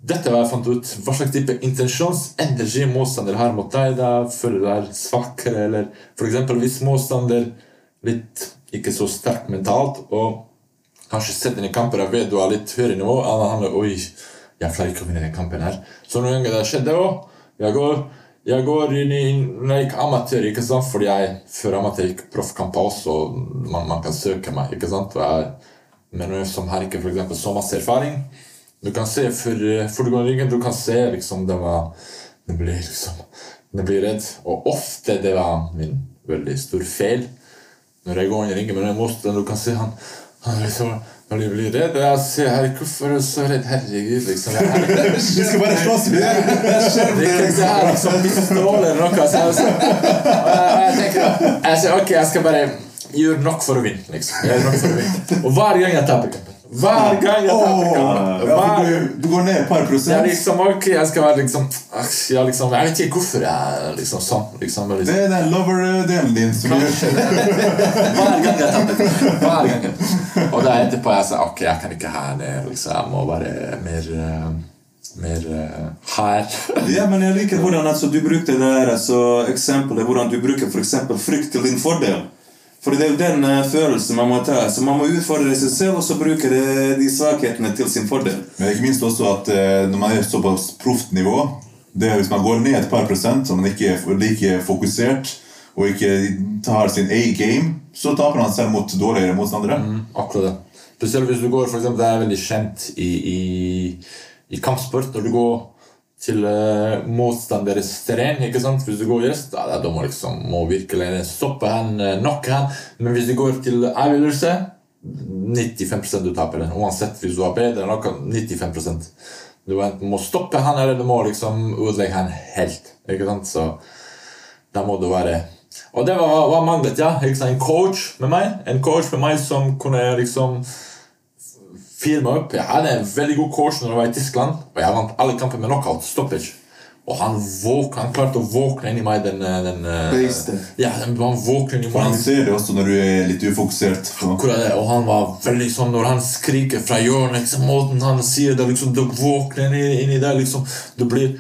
[SPEAKER 3] dette var jeg fant ut. Hva slags type intensjonsenergi motstander har mot deg. Da føler du deg svakere, eller eksempel hvis motstander litt ikke så sterk mentalt, og kanskje setter inn i kamper jeg vet du har litt høyere nivå, eller han er, oi, jeg klarer ikke å vinne den kampen her. Så noen ganger det skjedde òg. Jeg går jeg går inn i gikk amatør, ikke sant? fordi jeg før amatør gikk proffkamper også, og man, man kan søke meg. ikke sant? Og jeg, men noen som har ikke for eksempel, så masse erfaring Du kan se for, for i ringen, du kan se liksom det var Det blir liksom Det blir redd. Og ofte det var min veldig stor feil. Når jeg går inn i ringen med den motstanderen, du kan se han Han liksom blir, blir redde jeg sier her, hvorfor er du så redd? Herregud, liksom. Det
[SPEAKER 2] Vi skal bare slåss! vi
[SPEAKER 3] det er ikke det er liksom pistol eller noe. Så jeg, så, og jeg, tenker jeg ok, jeg skal bare gjøre nok for å vinne. liksom. Gjør nok for å vinne. Og hver gang jeg taper Hver gang jeg
[SPEAKER 2] tar
[SPEAKER 3] oh,
[SPEAKER 2] ja, du, du går ned et par prosent?
[SPEAKER 3] Ja, liksom, ok, jeg skal være liksom, jeg, liksom Jeg vet ikke hvorfor jeg er liksom sånn. liksom, liksom.
[SPEAKER 2] Det er den lover-delen din som gjør
[SPEAKER 3] det. Hver gang jeg tar Hver gang. Og da etterpå jeg sa ok, jeg kan ikke ha det. Liksom, jeg må være mer eh, mer uh, her.
[SPEAKER 1] Ja, men jeg liker hvordan altså, du brukte det der altså, eksempelet, hvordan du bruker for eksempel frykt til din fordel. For det er jo den eh, følelsen man må ta. Så man må utfordre seg selv, og så bruke det, de svakhetene til sin fordel.
[SPEAKER 2] Men ikke minst også at eh, når man er såpass proft nivå det er Hvis man går ned et par prosent, så man ikke er like fokusert og ikke tar sin A-game, så taper man seg mot dårligere motstandere.
[SPEAKER 3] Akkurat det. Spesielt hvis du går, for eksempel, Det er veldig kjent i, i, i kampsport. Når du går til uh, motstanderes terreng. ikke sant? Hvis du går gjest, da, da må liksom, må virkelig stoppe han, knocke han. Men hvis du går til avgjørelse 95% du taper den. Uansett hvis du har bedre enn noen. 95 Du må stoppe han, eller du må liksom ødelegge han helt. ikke sant? Så da må du være Og det var, var manglet, ja. En coach med meg En coach med meg som kunne liksom meg opp. Jeg hadde en veldig god coach når jeg var i Tyskland, og jeg vant alle kamper med knockout. Stoppage. Og han, våk, han klarte å våkne inn i meg den, den eh, Ja, den, han våkner inn i meg.
[SPEAKER 2] han ser det også når du er litt ufokusert.
[SPEAKER 3] Akkurat det, og han var veldig sånn Når han skriker fra hjørnet, liksom, måten han sier det, liksom, du våkner inn, i- deg liksom, du blir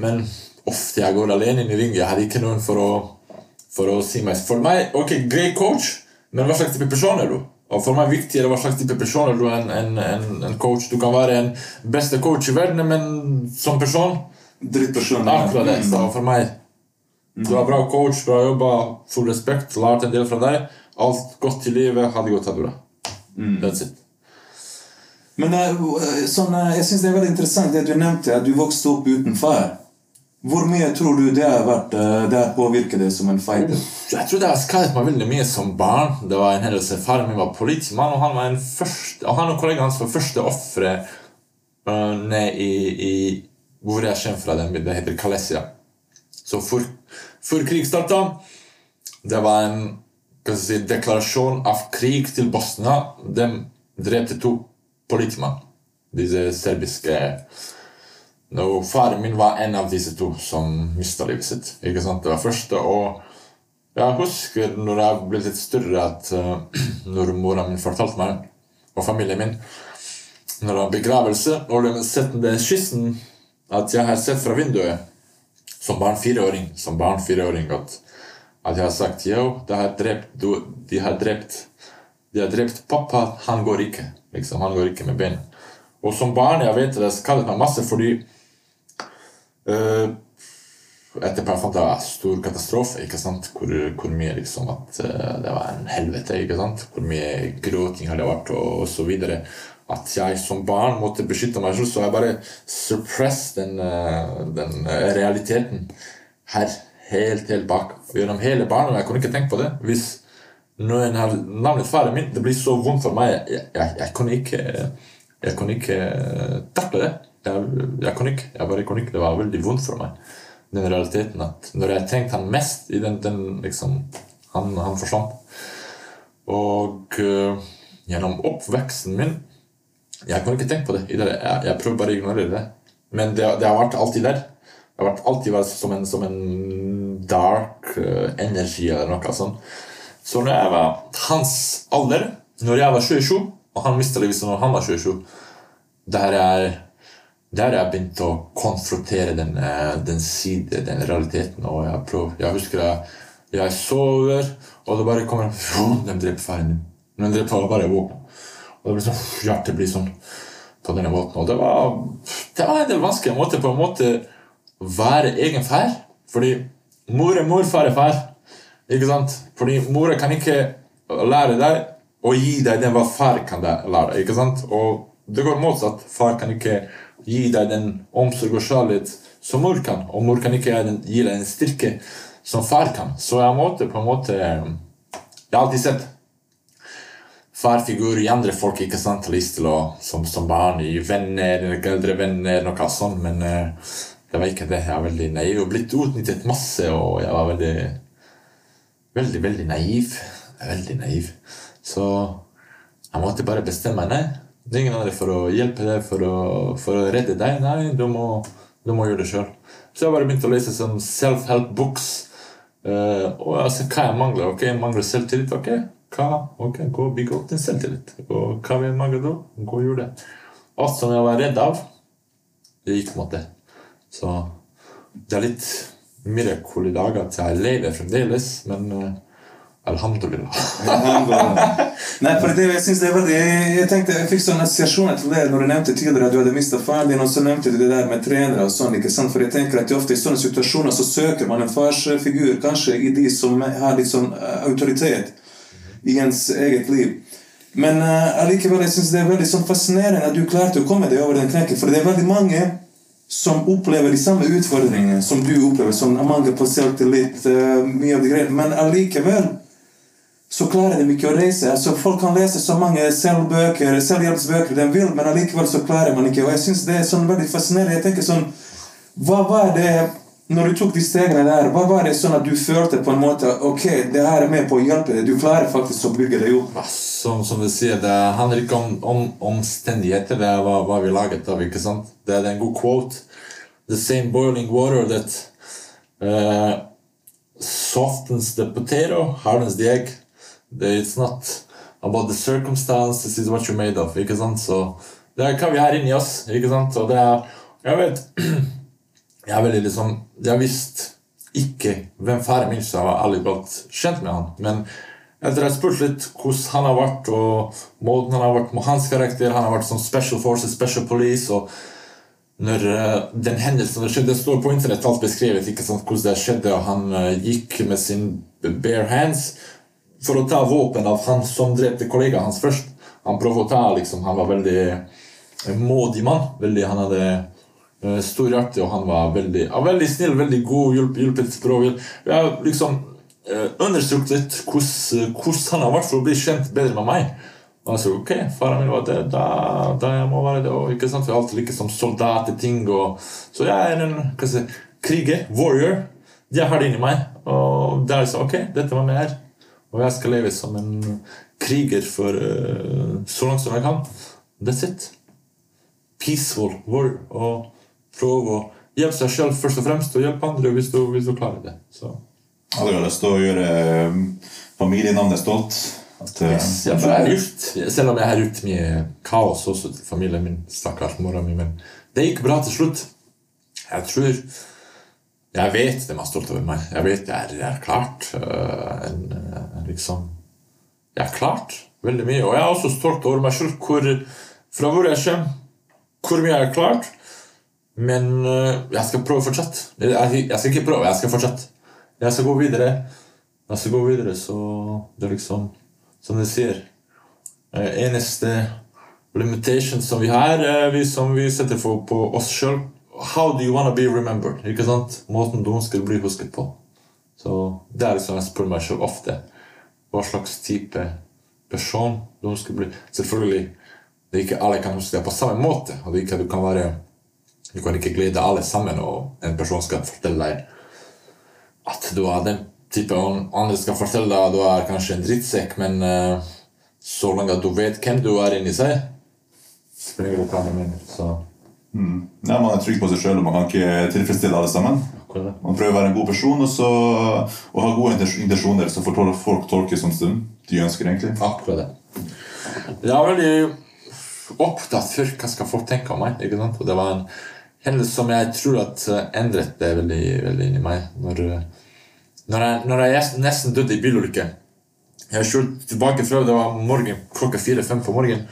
[SPEAKER 3] Men ofte jeg går alene inn i ringen. Jeg har ikke noen for å, for å si meg For meg, ok, grei coach, men hva slags type person er du? Og for meg er viktigere hva slags type person er du enn en, en, en coach. Du kan være en beste coach i verden, men som person
[SPEAKER 1] Drittperson.
[SPEAKER 3] Akkurat det. Så for meg Du er bra coach, bra jobba, full respekt, lært en del fra deg. Alt godt i livet hadde gått bra. That's it.
[SPEAKER 1] Men eh, sånn, eh, jeg syns det er veldig interessant det du nevnte, at du vokste opp uten far. Hvor mye tror du det har vært eh, det påvirket deg som en fighter?
[SPEAKER 3] Jeg tror det har skadet meg veldig mye som barn. Det var en hendelse. Faren min var politimann, og han var første, og han og kollegaen hans var første ofre uh, ned i, i hvor jeg kommer fra. Den, det heter Kalesia. Så før, før krig starta, det var en si, deklarasjon av krig til Bosnia. De drepte to politimann, Disse serbiske og Faren min var en av disse to som mista livet sitt. Ikke sant? Det var første, og jeg husker når jeg ble litt større, at uh, når mora mi fortalte meg, og familien min Når det var begravelse, og de sette den skissen at jeg har sett fra vinduet som barn fireåring, som barn fireåring at, at jeg har sagt jo, de har drept, du, de har drept de har drept pappa, han går ikke. Liksom, han går ikke med ben. Og som barn jeg vet det, det skadet meg masse fordi eh, det var en stor katastrofe. ikke sant? Hvor, hvor mye liksom at eh, det var en helvete. ikke sant? Hvor mye gråting hadde vært, og, og så videre. At jeg som barn måtte beskytte meg selv, så jeg bare suppress den, eh, den realiteten her helt, helt bak. Gjennom hele barndommen. Jeg kunne ikke tenke på det. Hvis noen har navnet faren min, det blir så vondt for meg. Jeg, jeg, jeg kunne ikke jeg ikke takle det. Jeg, jeg kunne ikke. Jeg bare kunne ikke. Det var veldig vondt for meg. Den realiteten at når jeg trengte han mest i den, den liksom Han, han forsvant. Og uh, gjennom oppveksten min Jeg kunne ikke tenke på det. Jeg, jeg prøver bare å ignorere det. Men det, det har vært alltid der. Det har vært alltid vært som en, som en dark uh, energy eller noe sånt. Så når jeg var hans alder, når jeg var 27, og han mista livet når han var 27, der jeg, der jeg begynte å konfrontere den, eh, den side, den realiteten. Og jeg, prøv, jeg husker jeg, jeg sover, og det bare kommer De dreper faren din. De dreper bare våpen. Og det blir sånn, hjertet blir sånn på denne måten. Og det var, det var en vanskelig måter på en måte være egen far. Fordi mor er mor, far er far. Ikke sant? Fordi mora kan ikke lære deg å gi deg den hva far kan lære ikke sant? Og det går motsatt. Far kan ikke gi deg den omsorg og kjærlighet som mor kan. Og mor kan ikke gi deg den styrke som far kan. Så jeg måtte på en måte Jeg har alltid sett farfigur i andre folk ikke sant, å, som, som barn, i venner, eldre venner, noe sånt, men eh, det var ikke det. Jeg var veldig naiv og blitt utnyttet masse, og jeg var veldig, veldig, veldig naiv. Veldig naiv. Så jeg måtte bare bestemme meg. Det er ingen andre for å hjelpe deg, for å, for å redde deg. Nei, du må, du må gjøre det sjøl. Så jeg bare begynte å lese sånn self-help books. Uh, og altså, hva jeg mangler? Ok, jeg mangler selvtillit. Ok, hva? Ok, gå og bygge opp din selvtillit. Og hva vil jeg mangle da? Gå og gjør det. Alt som jeg var redd av, det gikk på en måte. Så det er litt mirakel i dag at jeg lever fremdeles, men eh, alhamdulillah.
[SPEAKER 1] Nei, for det, jeg synes det er veldig Jeg, tenkte, jeg fikk sånne assosiasjoner til det når du nevnte tidligere at du hadde mista faren din, og så nevnte du det der med trenere og sånn. ikke sant? For jeg tenker at ofte i sånne situasjoner så søker man en farsfigur, kanskje i de som har litt sånn eh, autoritet i ens eget liv. Men uh, allikevel, jeg synes det er veldig sånn fascinerende at du klarte å komme deg over den knekken, for det er veldig mange som opplever de samme utfordringene som du opplever, som mangel på selvtillit, uh, mye av de greiene, men allikevel så klarer de ikke å reise. Altså, folk kan lese så mange selvbøker, selvhjelpsbøker de vil, men allikevel så klarer man ikke. Og jeg synes det er sånn veldig fascinerende. Jeg tenker sånn, Hva var det når du tok de stegene der, hva var det sånn at du følte på en måte ok, det her er med på å hjelpe deg? Du klarer faktisk å bygge deg opp.
[SPEAKER 3] Som, som du sier, det handler ikke om, om omstendigheter. Det er hva, hva vi laget av. ikke sant? Det er en god quote. The same boiling water that uh, softens the potato, hardens the egg. It's not about the circumstances, it's what you're made of. ikke sant? Så det er hva vi har inni oss. ikke sant? Og det er Jeg vet Jeg er veldig liksom Jeg visste ikke hvem faren min så jeg var aldri blitt kjent med han. Men etter jeg spurte litt hvordan han har vært, og måten han har vært med hans karakter Han har vært som Special Forces, Special Police og når uh, den hendelsen det skjedde, står på internett alt beskrevet ikke sant, hvordan det skjedde, og han uh, gikk med sin bare hands for å ta våpen av han som drepte kollegaen hans først. Han prøvde å ta, liksom, han var veldig modig mann. Veldig, han hadde uh, stor hjerte, og han var veldig, ja, veldig snill, veldig god, hjulp, hjulpet språket. Jeg har liksom understreket litt hvordan, hvordan han har vært for å bli kjent bedre med meg. Og jeg sa ok, faren min var det, da, da jeg må være det. Og ikke sant, Vi har alltid like som soldateting. Og, så jeg er en hva si, kriger, warrior. Jeg har det inni meg. Og det er ok, dette var meg her. Og jeg skal leve som en kriger for uh, så langt som jeg kan. That's it. Peaceful war. Og prøve å hjelpe seg selv først og fremst, og hjelpe andre hvis du, hvis du klarer det. Så.
[SPEAKER 2] Hadde du lyst til å gjøre eh, familienavnet stolt? At, eh,
[SPEAKER 3] Yes, ja, for jeg har gjort, selv om jeg har gjort mye kaos også til familien min, stakkars mora mi, men det gikk bra til slutt. Jeg tror Jeg vet de er stolt over meg. Jeg vet jeg er, jeg er klart. øh, en, øh, liksom Jeg har klart veldig mye. Og jeg er også stolt over meg selv fra hvor jeg kommer, hvor mye jeg har klart. Men øh, jeg skal prøve fortsatt. Jeg, jeg skal ikke prøve, jeg skal fortsette. Jeg skal gå videre. Jeg skal gå videre, så det er liksom Som de sier eh, Eneste limitation som vi har, er vi som vi setter for på oss sjøl. How do you wanna be remembered? Ikke sant? Måten du ønsker å bli husket på. Så Det er liksom jeg spør meg selv ofte. Hva slags type person du ønsker å bli. Selvfølgelig, det er ikke alle kan huske deg på samme måte. og det er ikke, du kan være du kan ikke glede alle sammen, og en person skal fortelle deg at du er den type andre skal fortelle deg at du er kanskje en drittsekk, men uh, så lenge du vet hvem du er inni seg, spiller det mener. Så
[SPEAKER 2] mm. ja, man er trygg på seg sjøl, og man kan ikke tilfredsstille alle sammen.
[SPEAKER 3] akkurat.
[SPEAKER 2] Man prøver å være en god person og, så, og ha gode intensjoner, så får folk tolke som de ønsker. egentlig.
[SPEAKER 3] Akkurat det. Jeg er veldig opptatt for hva skal folk tenke om meg. ikke sant? Og det var en hendelse som jeg tror at eh, endret det veldig, veldig inni meg. Når, eh, når, jeg, når jeg nesten døde i bilulykke. Jeg kjørte tilbake fra det var morgen, klokka fire-fem på morgenen.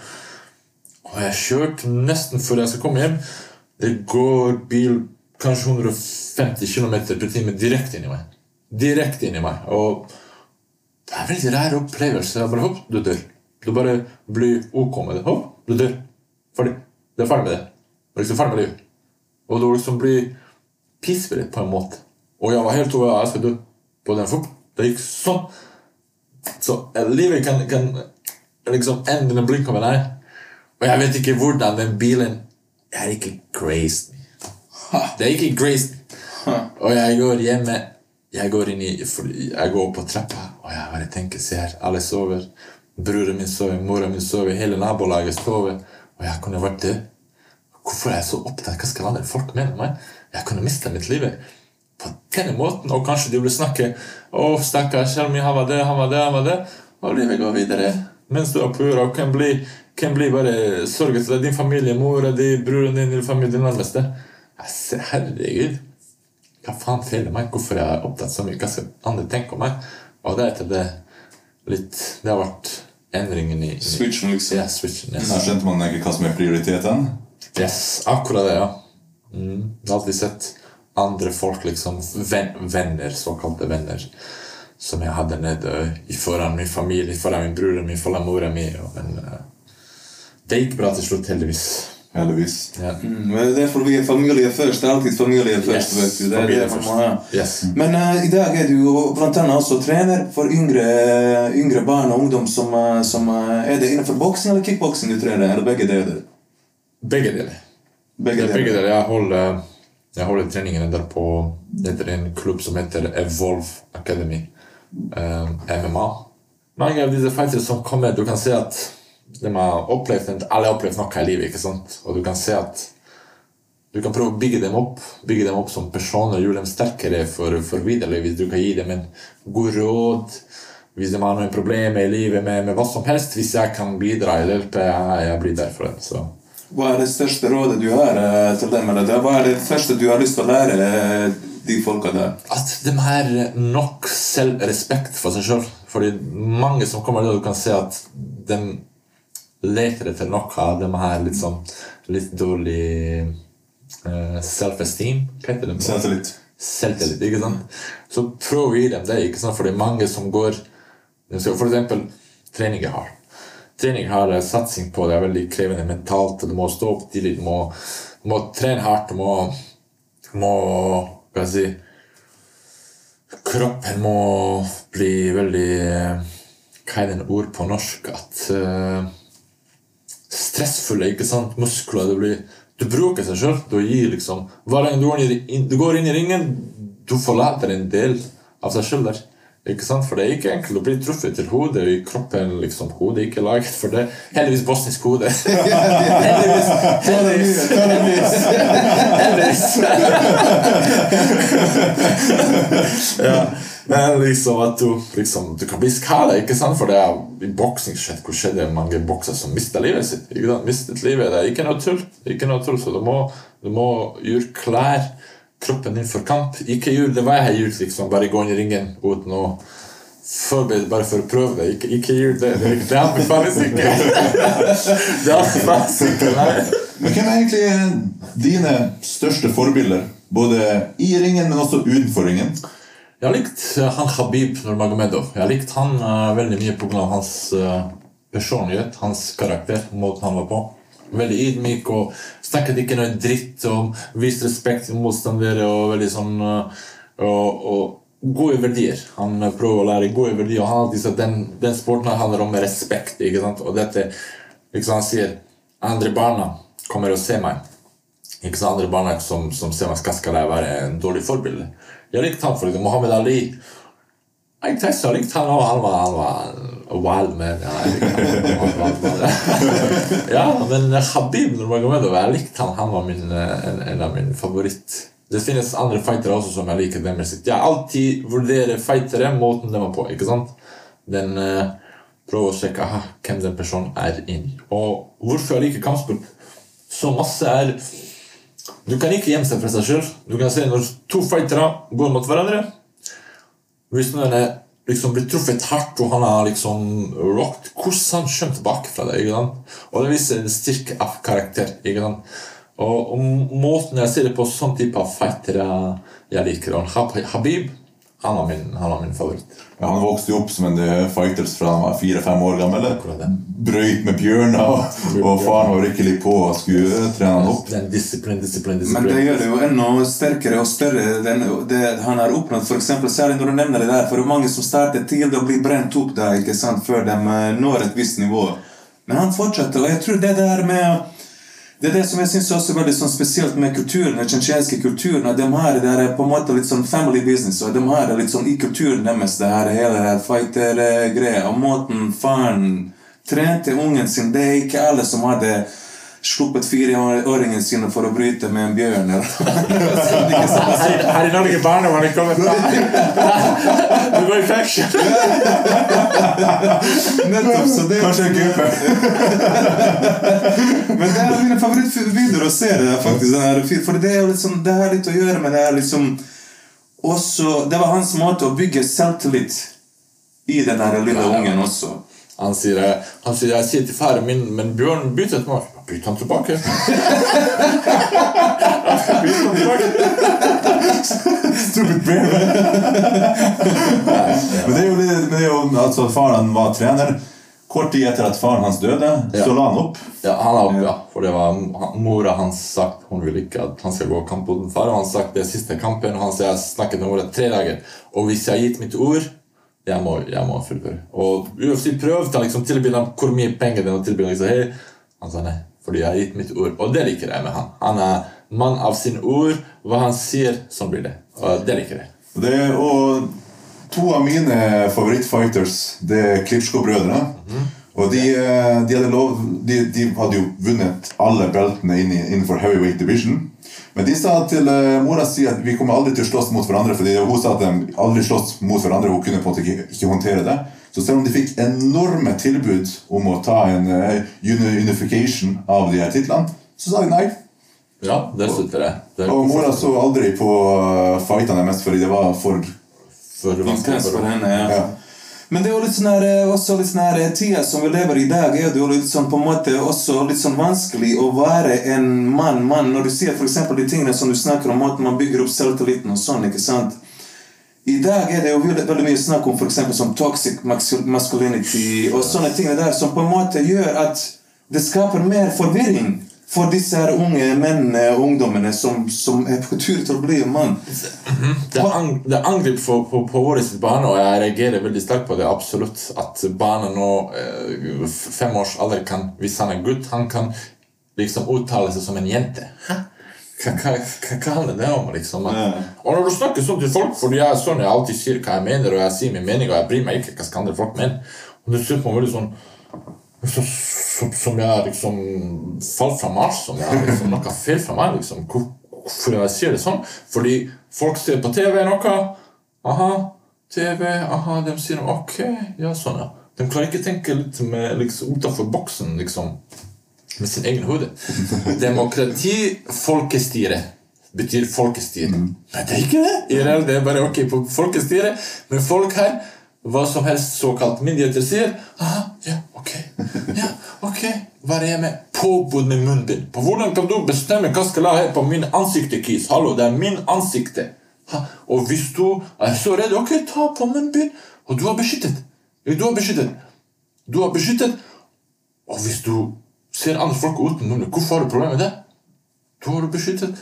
[SPEAKER 3] Og jeg kjørte nesten før jeg skal komme hjem. Det går bil kanskje 150 km per time direkte inn i meg. Direkte inn i meg. Og det er en veldig rar opplevelse. Jeg bare, hopp, du dør. Du bare blir ok med det. Hopp, du dør. Ferdig. Det er ferdig med det. Du er liksom ferdig med livet. Og du liksom blir pissfri på en måte. Og jeg var helt over jeg skal dø på den. fort. det gikk sånn. Så livet kan, kan liksom ende med blink av en deg. Og jeg vet ikke hvordan den bilen Jeg er ikke grazed. Det er ikke grazed. Og jeg går hjemme Jeg går inn i Jeg går på trappa, og jeg bare tenker Se her, alle sover. Broren min sover, mora mi sover, hele nabolaget sover. Og jeg kunne vært død. Hvorfor er jeg så opptatt? Hva skal andre folk mene om meg? Jeg kunne mista mitt liv på denne måten. Og kanskje de vil snakke Å, stakkars han var det, han var det, han var det. Og livet går videre. Mens du er på jorda, kan bli, kan bli bare sørget til din familie, mora di, broren din, din familie, din nærmeste. Altså, herregud. Hva faen feiler meg? Hvorfor er jeg opptatt så mye? Hva skal andre tenke om meg? Og det er etter det litt Det har vært endringen i, i
[SPEAKER 1] Switchen, liksom.
[SPEAKER 3] Ja, switchen. Yes.
[SPEAKER 2] Her skjønte man ikke hva som er prioriteten.
[SPEAKER 3] Yes, akkurat det, ja. Mm. Jeg har alltid sett andre folk, liksom ven, venner, såkalte venner, som jeg hadde nede i foran min familie, foran min bror min, foran mora mi. og- Men eh, det gikk bra til slutt, heldigvis.
[SPEAKER 2] Heldigvis.
[SPEAKER 3] Ja.
[SPEAKER 1] Mm, men det er fordi vi familie først. Det er alltid familie først.
[SPEAKER 3] Yes,
[SPEAKER 1] vet du. Det er det man må ha.
[SPEAKER 3] Yes.
[SPEAKER 1] Men uh, i dag er du jo blant annet også trener for yngre, yngre barn og ungdom som, eh, som eh, Er det innenfor boksing eller kickboksing du trener? Eller begge deler?
[SPEAKER 3] Begge deler.
[SPEAKER 1] Begge
[SPEAKER 3] Det er begge
[SPEAKER 1] deler.
[SPEAKER 3] deler. Jeg holder, jeg holder treningene der på Det er en klubb som heter Evolve Academy. Um, MMA. Mange av disse fighterne som kommer, du kan se at de har opplevd har opplevd noe i livet, ikke sant? Og du kan se at du kan prøve å bygge dem opp bygge dem opp som personer, gjøre dem sterkere for, for videre. Hvis du kan gi dem en god råd, hvis de har noen problemer i livet med, med hva som helst, hvis jeg kan bidra eller hjelpe, jeg, jeg blir der for dem. Så.
[SPEAKER 1] Hva er det største rådet du har eh, til dem? Eller hva er det første du har lyst til å lære eh, de folka der?
[SPEAKER 3] At de har nok selvrespekt for seg sjøl. Fordi mange som kommer der, du kan se at de leter etter noe. De har litt sånn litt dårlig uh, self-esteem. Hva heter det?
[SPEAKER 2] Selvtillit.
[SPEAKER 3] Selvtillit. ikke sant? Så prøv å gi dem det. ikke sant? For det er mange som går de skal- For eksempel trening er hardt. Trening har satsing på det er veldig krevende mentalt. Du må stå opp tidlig, du må, du må trene hardt. Du må, må Hva skal jeg si Kroppen må bli veldig Hva er det ord på norsk? At eh, Stressfulle, ikke sant? Muskler. Det blir, du bruker seg sjøl. Du gir liksom Hver gang du går inn, i- ringen, du forlater en del av seg sjøl der. Ikke sant? For det er ikke enkelt å bli truffet til hodet i kroppen. liksom Hodet ikke laget for det. Heldigvis bosnisk hode. heldigvis. Heldigvis. Heldigvis. heldigvis. ja. Men liksom at du, liksom, du kan bli skada, ikke sant? For det er i boksing skjedd, hvor skjedde mange boksere som mista livet sitt. Mistet livet. Det er ikke noe tull. Ikke noe tull, Så du må, du må gjøre klar kroppen din for kamp. Ikke gjør det var jeg har gjort, liksom. Bare gå inn i ringen uten å forberede bare for å prøve det. Ikke, ikke gjør det. Det, det anbefales ikke. det anbefales ikke, nei.
[SPEAKER 2] Men hvem er egentlig dine største forbilder? Både i ringen, men også utenfor ringen?
[SPEAKER 3] Jeg har likt eh, han Khabib Nurmagomedov. Jeg har likt han uh, veldig mye pga. hans uh, personlighet, hans karakter, måten han var på. Veldig ydmyk og snakket ikke noe dritt og viste respekt til motstandere og veldig sånn eh, og, og gode verdier. Han prøver å lære gode verdier, og han alltid sagt den, den sporten handler om respekt. ikke sant? Og dette, liksom han sier andre barna kommer og ser meg. Ikke sant? andre barna som, som ser meg skal, skal jeg være en dårlig forbilde. Jeg likte han for det. Mohammed Ali Jeg jeg likte han og Han var, han var wild man. Ja, ja, men Habib Nurmagomedov, jeg likte han. Han var min, eh, en, en av mine favoritt. Det finnes andre fightere også som jeg liker. dem. Jeg alltid vurderer fightere måten de er på. ikke sant? Den uh, Prøver å sjekke aha, hvem den personen er inni. Og hvorfor jeg liker kampsport så masse er du kan ikke gjemme seg fra seg sjøl. Du kan se når to fightere går mot hverandre Hvis noen er liksom blir truffet hardt, og han har liksom rocked Hvordan han kommer tilbake fra det. ikke sant? Og det viser en styrke av karakter. ikke sant? Og, og måten jeg ser det på sånn type av fightere jeg liker og Habib Han var min, han var min favoritt.
[SPEAKER 2] Ja, han vokste jo opp som en eh, fighters fra han var fire-fem år gammel. Brøyt med bjørner, og, og faren var virkelig på og skulle eh, trene han opp.
[SPEAKER 3] En disiplin, disiplin,
[SPEAKER 1] Men det
[SPEAKER 3] disiplin.
[SPEAKER 1] gjør det jo enda sterkere og større den, det han har oppnådd. For eksempel, særlig når du nevner det der, for det er mange som starter tidlig og blir brent opp der, ikke sant, før de eh, når et visst nivå. Men han fortsetter, og jeg tror det der med det er det som jeg synes også er veldig sånn spesielt med kulturen, den tsjetsjenske kulturen. at De har det er på en måte litt sånn family business, og de har det litt sånn i kulturen deres, det her hele fighter-greia. Og måten faren trente ungen sin, det er ikke alle som hadde sluppet fireåringen sine for å bryte med en bjørn.
[SPEAKER 3] Her, i Norge barnevernet kommer Du går i fengsel!
[SPEAKER 1] Nettopp, så det
[SPEAKER 2] Kanskje en gruppe.
[SPEAKER 1] Men det er mine favorittvideoer å se det faktisk. For det er liksom, det har litt å gjøre med det her liksom også, Det var hans måte å bygge selvtillit i den lille ungen også.
[SPEAKER 3] Han sier, eh, han sier jeg sier til faren min, men Bjørn bytter et mål. Bytt han tilbake. Bytt han tilbake.
[SPEAKER 2] Stupid bear. Men det er jo, det, er jo altså Faren var trener. Kort tid etter at faren hans døde,
[SPEAKER 3] Ja.
[SPEAKER 2] så la han opp.
[SPEAKER 3] Ja, han la opp, ja. For det var mora hans sagt hun ville ikke at han skal gå kamp mot faren. Han sagt det er siste kampen, og han sier jeg har snakket med mora tre dager. Og hvis jeg har gitt mitt ord, jeg må, jeg må fullføre. Og UFC prøvde liksom, tilby dem hvor mye penger tilby ham. Liksom, hey. Han sa nei, fordi jeg har gitt mitt ord. Og det liker jeg med han. Han er mann av sin ord. Hva han sier, sånn blir det. Og det liker jeg.
[SPEAKER 2] Det, og to av mine favorittfighters det er Klitsjko-brødrene. Og de, eh, de, hadde lov, de, de hadde jo vunnet alle beltene innenfor heavyweight division. Men de sa til eh, mora si at vi kommer aldri til å slåss mot hverandre. Fordi hun sa at de aldri slåss mot hverandre. Hun kunne på en måte ikke, ikke håndtere det. Så selv om de fikk enorme tilbud om å ta en eh, unification av de her titlene, så sa de nei.
[SPEAKER 3] Ja, det støtter jeg. Det
[SPEAKER 2] Og mora så aldri på fightene mest fordi det var for
[SPEAKER 3] for vanskelig
[SPEAKER 1] for henne, ja.
[SPEAKER 2] ja.
[SPEAKER 1] Men det er litt sånn her, eh, også litt sånn her eh, tida som vi lever i i dag, er det jo litt sånn på en måte også litt sånn vanskelig å være en mann, mann. Når du sier eksempel de tingene som du snakker om, at man bygger opp selvtilliten og sånn, ikke sant? I dag er det jo veldig, mye snakk om for som toxic masculinity og sånne ting der som på en måte gjør at det skaper mer forvirring for disse her unge mennene og ungdommene som, som er på tur til å bli mann.
[SPEAKER 3] Det er, ang det er angrep på, på, på våre sitt barn, og jeg reagerer veldig sterkt på det. absolutt, At barna nå, eh, fem års alder, kan, hvis han er gutt, han kan liksom uttale seg som en jente. Hæ? Hva, hva, hva, hva handler det om? liksom? At,
[SPEAKER 1] Ja.
[SPEAKER 3] Og når du snakker sånn til folk, fordi jeg er sånn, jeg alltid sier hva jeg mener, og jeg sier min mening, og jeg bryr meg ikke hva skal andre folk mener, og du ser på meg veldig sånn så, som, som jeg liksom falt fra Mars, som jeg liksom noe feil fra meg. liksom. Hvorfor jeg sier det sånn? Fordi folk ser på TV noe. Aha, TV, aha, de sier ok, ja, sånn, ja. De klarer ikke å tenke litt med, liksom, utenfor boksen, liksom, med sin egen hode. Demokrati, folkestyre, betyr folkestyre. Men det er ikke det! IRL, det er bare ok på folkestyre. Men folk her, hva som helst såkalt myndigheter sier Aha, ja, ok. Ja, ok. Hva er jeg med? Påbud med munnbind. På hvordan kan du bestemme hva skal jeg ha på min ansikte? Hallo, det er min ansikte. Og hvis du er så redd, ok, ta på munnbind. Og du er beskyttet. Du er beskyttet. Du er beskyttet. Og hvis du ser andre folk uten munnbind, hvorfor har du problemer med det? Du beskyttet.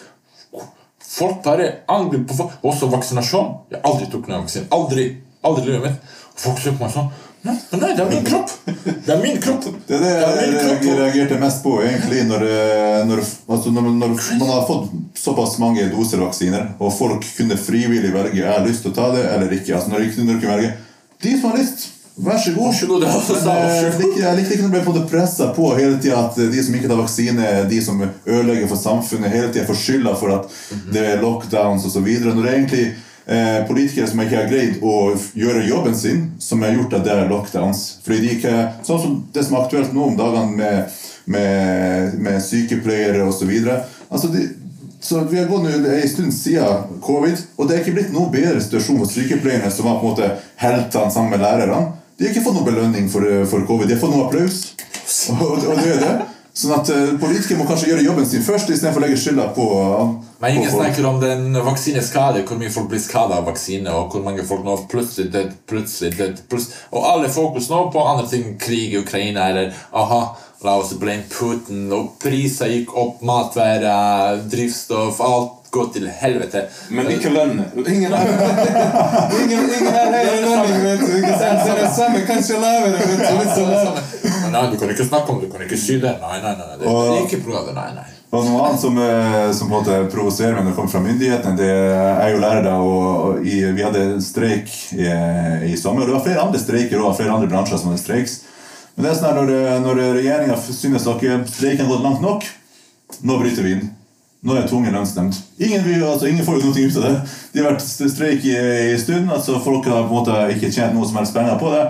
[SPEAKER 3] Folk bare angriper på folk. Også vaksinasjon. Jeg aldri tok noen vaksine. Aldri. Aldri mitt. Og folk ser på meg sånn Nei, nei, det er min kropp! Det er min kropp!
[SPEAKER 2] Det er det
[SPEAKER 3] er min
[SPEAKER 2] jeg reagerte mest på, egentlig, når, eh, når, altså når, når man har fått såpass mange doser vaksiner, og folk kunne frivillig velge jeg har lyst til å ta det eller ikke. Altså når de kunne velge De som har lyst, vær så god.
[SPEAKER 3] Det er
[SPEAKER 2] Men, eh, jeg likte- ikke når jeg ble pressa på hele tida at de som ikke tar vaksine, er de som ødelegger for samfunnet, hele tida får skylda for at det er lockdowns osv. Når det er egentlig eh, politikere som ikke har greid å gjøre jobben sin, som har gjort at det er lockdowns. Fordi de ikke, Sånn som det som er aktuelt nå om dagene med, med, med sykepleiere osv. Altså de, så vi har gått en stund siden covid, og det er ikke blitt noe bedre situasjon for sykepleierne, som var på en måte heltene sammen med lærerne. De har ikke fått noe belønning for, for covid. De har fått noe applaus. Og, og det er det. Sånn at eh, politikere må kanskje gjøre jobben sin først, istedenfor å legge skylda på,
[SPEAKER 3] Men ingen
[SPEAKER 2] på folk.
[SPEAKER 3] snakker om den vaksineskade, hvor mye folk blir skada av vaksine, og hvor mange folk nå plutselig død, plutselig død, plutselig Og alle fokus nå på andre ting, krig i Ukraina, eller aha, la oss blame Putin, og priser gikk opp, matvarer, drivstoff, alt går til helvete.
[SPEAKER 1] Men ikke lønn. Ingen ingen, ingen har høyere lønning, vet du. Ikke sant? Så det er samme, kanskje lavere. vet du. Litt
[SPEAKER 3] Men Nei, du kan ikke snakke om det, du kan ikke si det. Nei, nei, nei. Det, det er ikke bra, det. Nei, nei.
[SPEAKER 2] Og noe annet som, eh, som på en måte provoserer meg når det kommer fra myndighetene, det er jo lærere. og, og i, Vi hadde streik i, i sommer, og det var flere andre streiker og flere andre bransjer som hadde streiks. Men det er sånn her, når, når regjeringa synes at streiken har gått langt nok, nå bryter vi inn. Nå er jeg tvungen lønnsnemnd. Ingen, vil- altså, ingen får jo noe ut av det. De har vært streik i, i stund. altså Folk har på en måte ikke tjent noe som helst penger på det.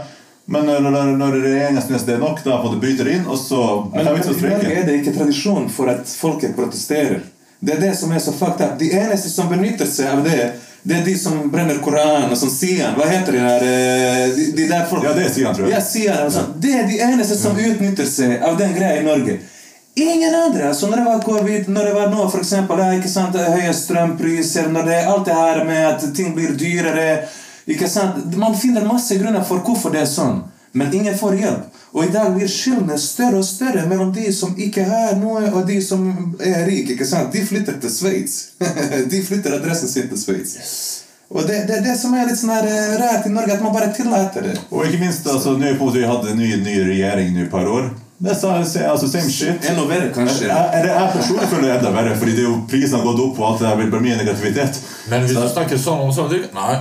[SPEAKER 2] Men når, når, når regjeringa syns det er nok, da en måte bryter inn, og så
[SPEAKER 1] Men men i Norge er det ikke tradisjon for at folket protesterer. Det er det som er så fucked up. De eneste som benytter seg av det, det er de som brenner Koranen og sånn Sian. Hva heter de der eh, de, de der folk?
[SPEAKER 2] Ja, det er Sian, tror jeg.
[SPEAKER 1] Ja, Sian og sånn. Det er de eneste som utnytter seg av den greia i Norge. Ingen andre! Så når det var covid, når det var nå for eksempel, det er ikke sant, høye strømpriser, når det er alt det her med at ting blir dyrere ikke sant? Man finner masse grunner for hvorfor det er sånn, men ingen får hjelp. Og i dag blir skillene større og større mellom de som ikke har noe, og de som er rike. ikke sant? De flytter til Sveits. de flytter adressen sin til Sveits. Og det det, det som er litt sånn her eh, rart i Norge, at man bare tillater det.
[SPEAKER 2] Og ikke minst, altså, nå på at vi hadde en ny, ny regjering nå et par år. Det er altså, same shit.
[SPEAKER 1] Enda verre, kanskje.
[SPEAKER 2] Jeg, jeg, jeg personlig føler det enda verre, fordi det er jo prisen har gått opp, og alt det der blir mye negativitet.
[SPEAKER 3] Men hvis du snakker sånn om sånn Nei,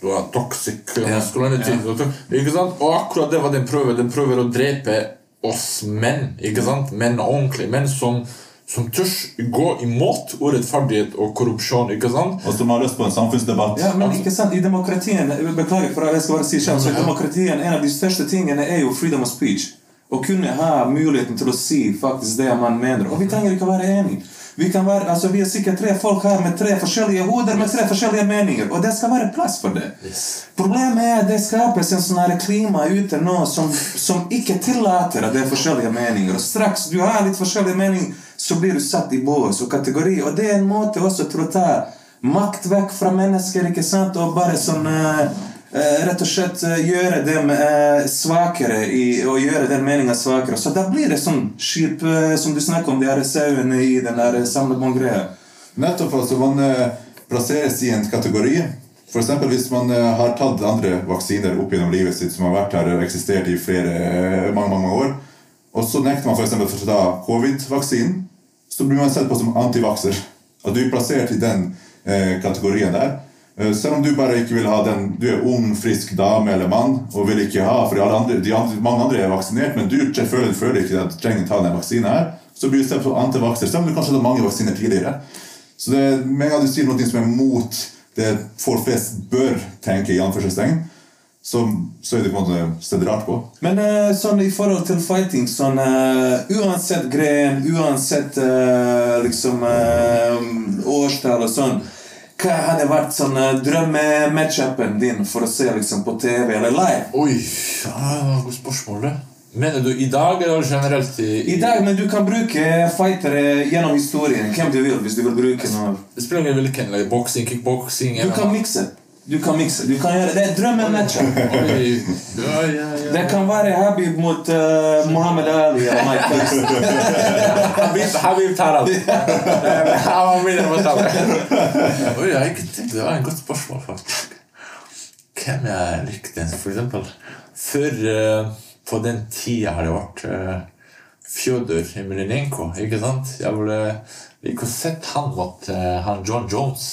[SPEAKER 3] du har toxic maskulinitet. Ikke sant? Og akkurat det var den prøver. Den prøver å drepe oss menn. Ikke sant? Menn ordentlig. Menn som, som tør gå imot urettferdighet og korrupsjon. Ikke sant?
[SPEAKER 2] Og som har lyst på en samfunnsdebatt.
[SPEAKER 1] Ja, men ikke sant, i demokratien Beklager, for jeg skal bare si selv, så i demokratien En av de største tingene er jo freedom of speech. Å kunne ha muligheten til å si faktisk det man mener. Og vi trenger ikke å være enige. Vi, kan være, altså, vi er sikkert tre folk her med tre forskjellige hoder med tre forskjellige meninger, og det skal være plass for det. Problemet er at det skapes en sånn klima ute nå som, som ikke tillater at det er forskjellige meninger. Og straks du har litt forskjellige meninger, så blir du satt i bås og kategori. Og det er en måte også til å ta makt vekk fra mennesker, ikke sant? Og bare sånn eh, eh, Rett og slett eh, gjøre dem eh, svakere i, og gjøre den meninga svakere. Så da blir det sånn skip eh, som du snakker om, de her sauene i den der samlebåndgreia.
[SPEAKER 2] Nettopp altså man eh, plasseres i en kategori. Eksempel hvis man eh, har tatt andre vaksiner opp gjennom livet sitt som har vært her og eksistert i flere, eh, mange, mange år, og så nekter man eksempel for å ta covid-vaksinen, så blir man sett på som antivakser. At du er plassert i den eh, kategorien der. Eh, selv om du bare ikke vil ha den Du er ung, frisk dame eller mann og vil ikke ha For andre, andre, mange andre er vaksinert, men du føler, føler ikke at du trenger ta den vaksinen her. Så blir du sett på antivakser, selv om du kanskje hadde mange vaksiner tidligere. Så det, med en gang du sier noe som er mot det folk flest bør tenke, i anførselstegn, så, så er det på en måte sett rart på.
[SPEAKER 1] Men eh, sånn i forhold til fighting sånn uh, Uansett gren, uansett uh, liksom uh, årstall og sånn Hva hadde vært sånn drømmematchupen drømme-matchupen din for å se liksom på TV eller live?
[SPEAKER 3] Oi, ja, godt spørsmål, det. Mener du i dag eller generelt? I,
[SPEAKER 1] I dag, men du kan bruke fightere gjennom historien. Hvem du vil, hvis du vil bruke noe.
[SPEAKER 3] Det spiller ingen hvilken. like, Boksing, kickboksing
[SPEAKER 1] Du kan mikse. Du kan mikse. Du kan gjøre Det er drømme-matchup.
[SPEAKER 3] Ja, ja, ja.
[SPEAKER 1] Det kan være Habib mot uh, Muhammad Ali eller Mike Tyson.
[SPEAKER 3] Habib, Habib tar alt. Han min mot alle. Oi, jeg har ikke tenkt Det var et godt spørsmål, faktisk. Hvem jeg likte, for eksempel. Før uh, på den tida har det vært uh, Fjodor Emelianenko, ikke sant? Jeg ville ikke sett han mot uh, han John Jones.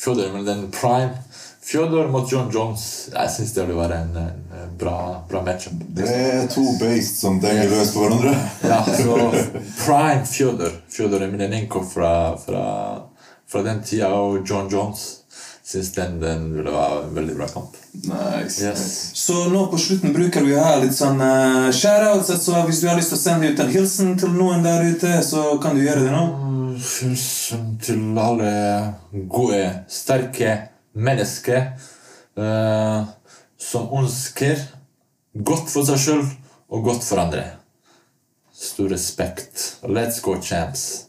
[SPEAKER 3] Fjodor med den prime. Fjodor mot John Jones. Jeg syns det ville være en, en bra, bra matchup.
[SPEAKER 2] Det er to beist som denger løs på hverandre.
[SPEAKER 3] Ja, så Prime Fjodor Fjodor Emelianenko fra, fra, fra den tida og John Jones syns den, den ville være en veldig bra kamp.
[SPEAKER 1] Nice.
[SPEAKER 3] Yes.
[SPEAKER 1] Så nå på slutten bruker vi ha litt sånn uh, shoutouts. Altså, hvis du har lyst til å sende ut en hilsen til noen der ute, så kan du gjøre det nå.
[SPEAKER 3] Hilsen til alle gode, sterke mennesker uh, som ønsker godt for seg sjøl og godt for andre. Stor respekt. Let's go, champs.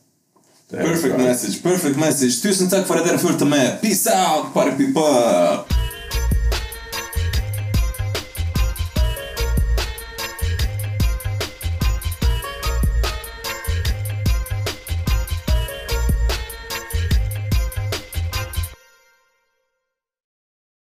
[SPEAKER 2] Er
[SPEAKER 1] Perfect message. perfect message. Tusen takk for at dere fulgte med. Peace out, party people!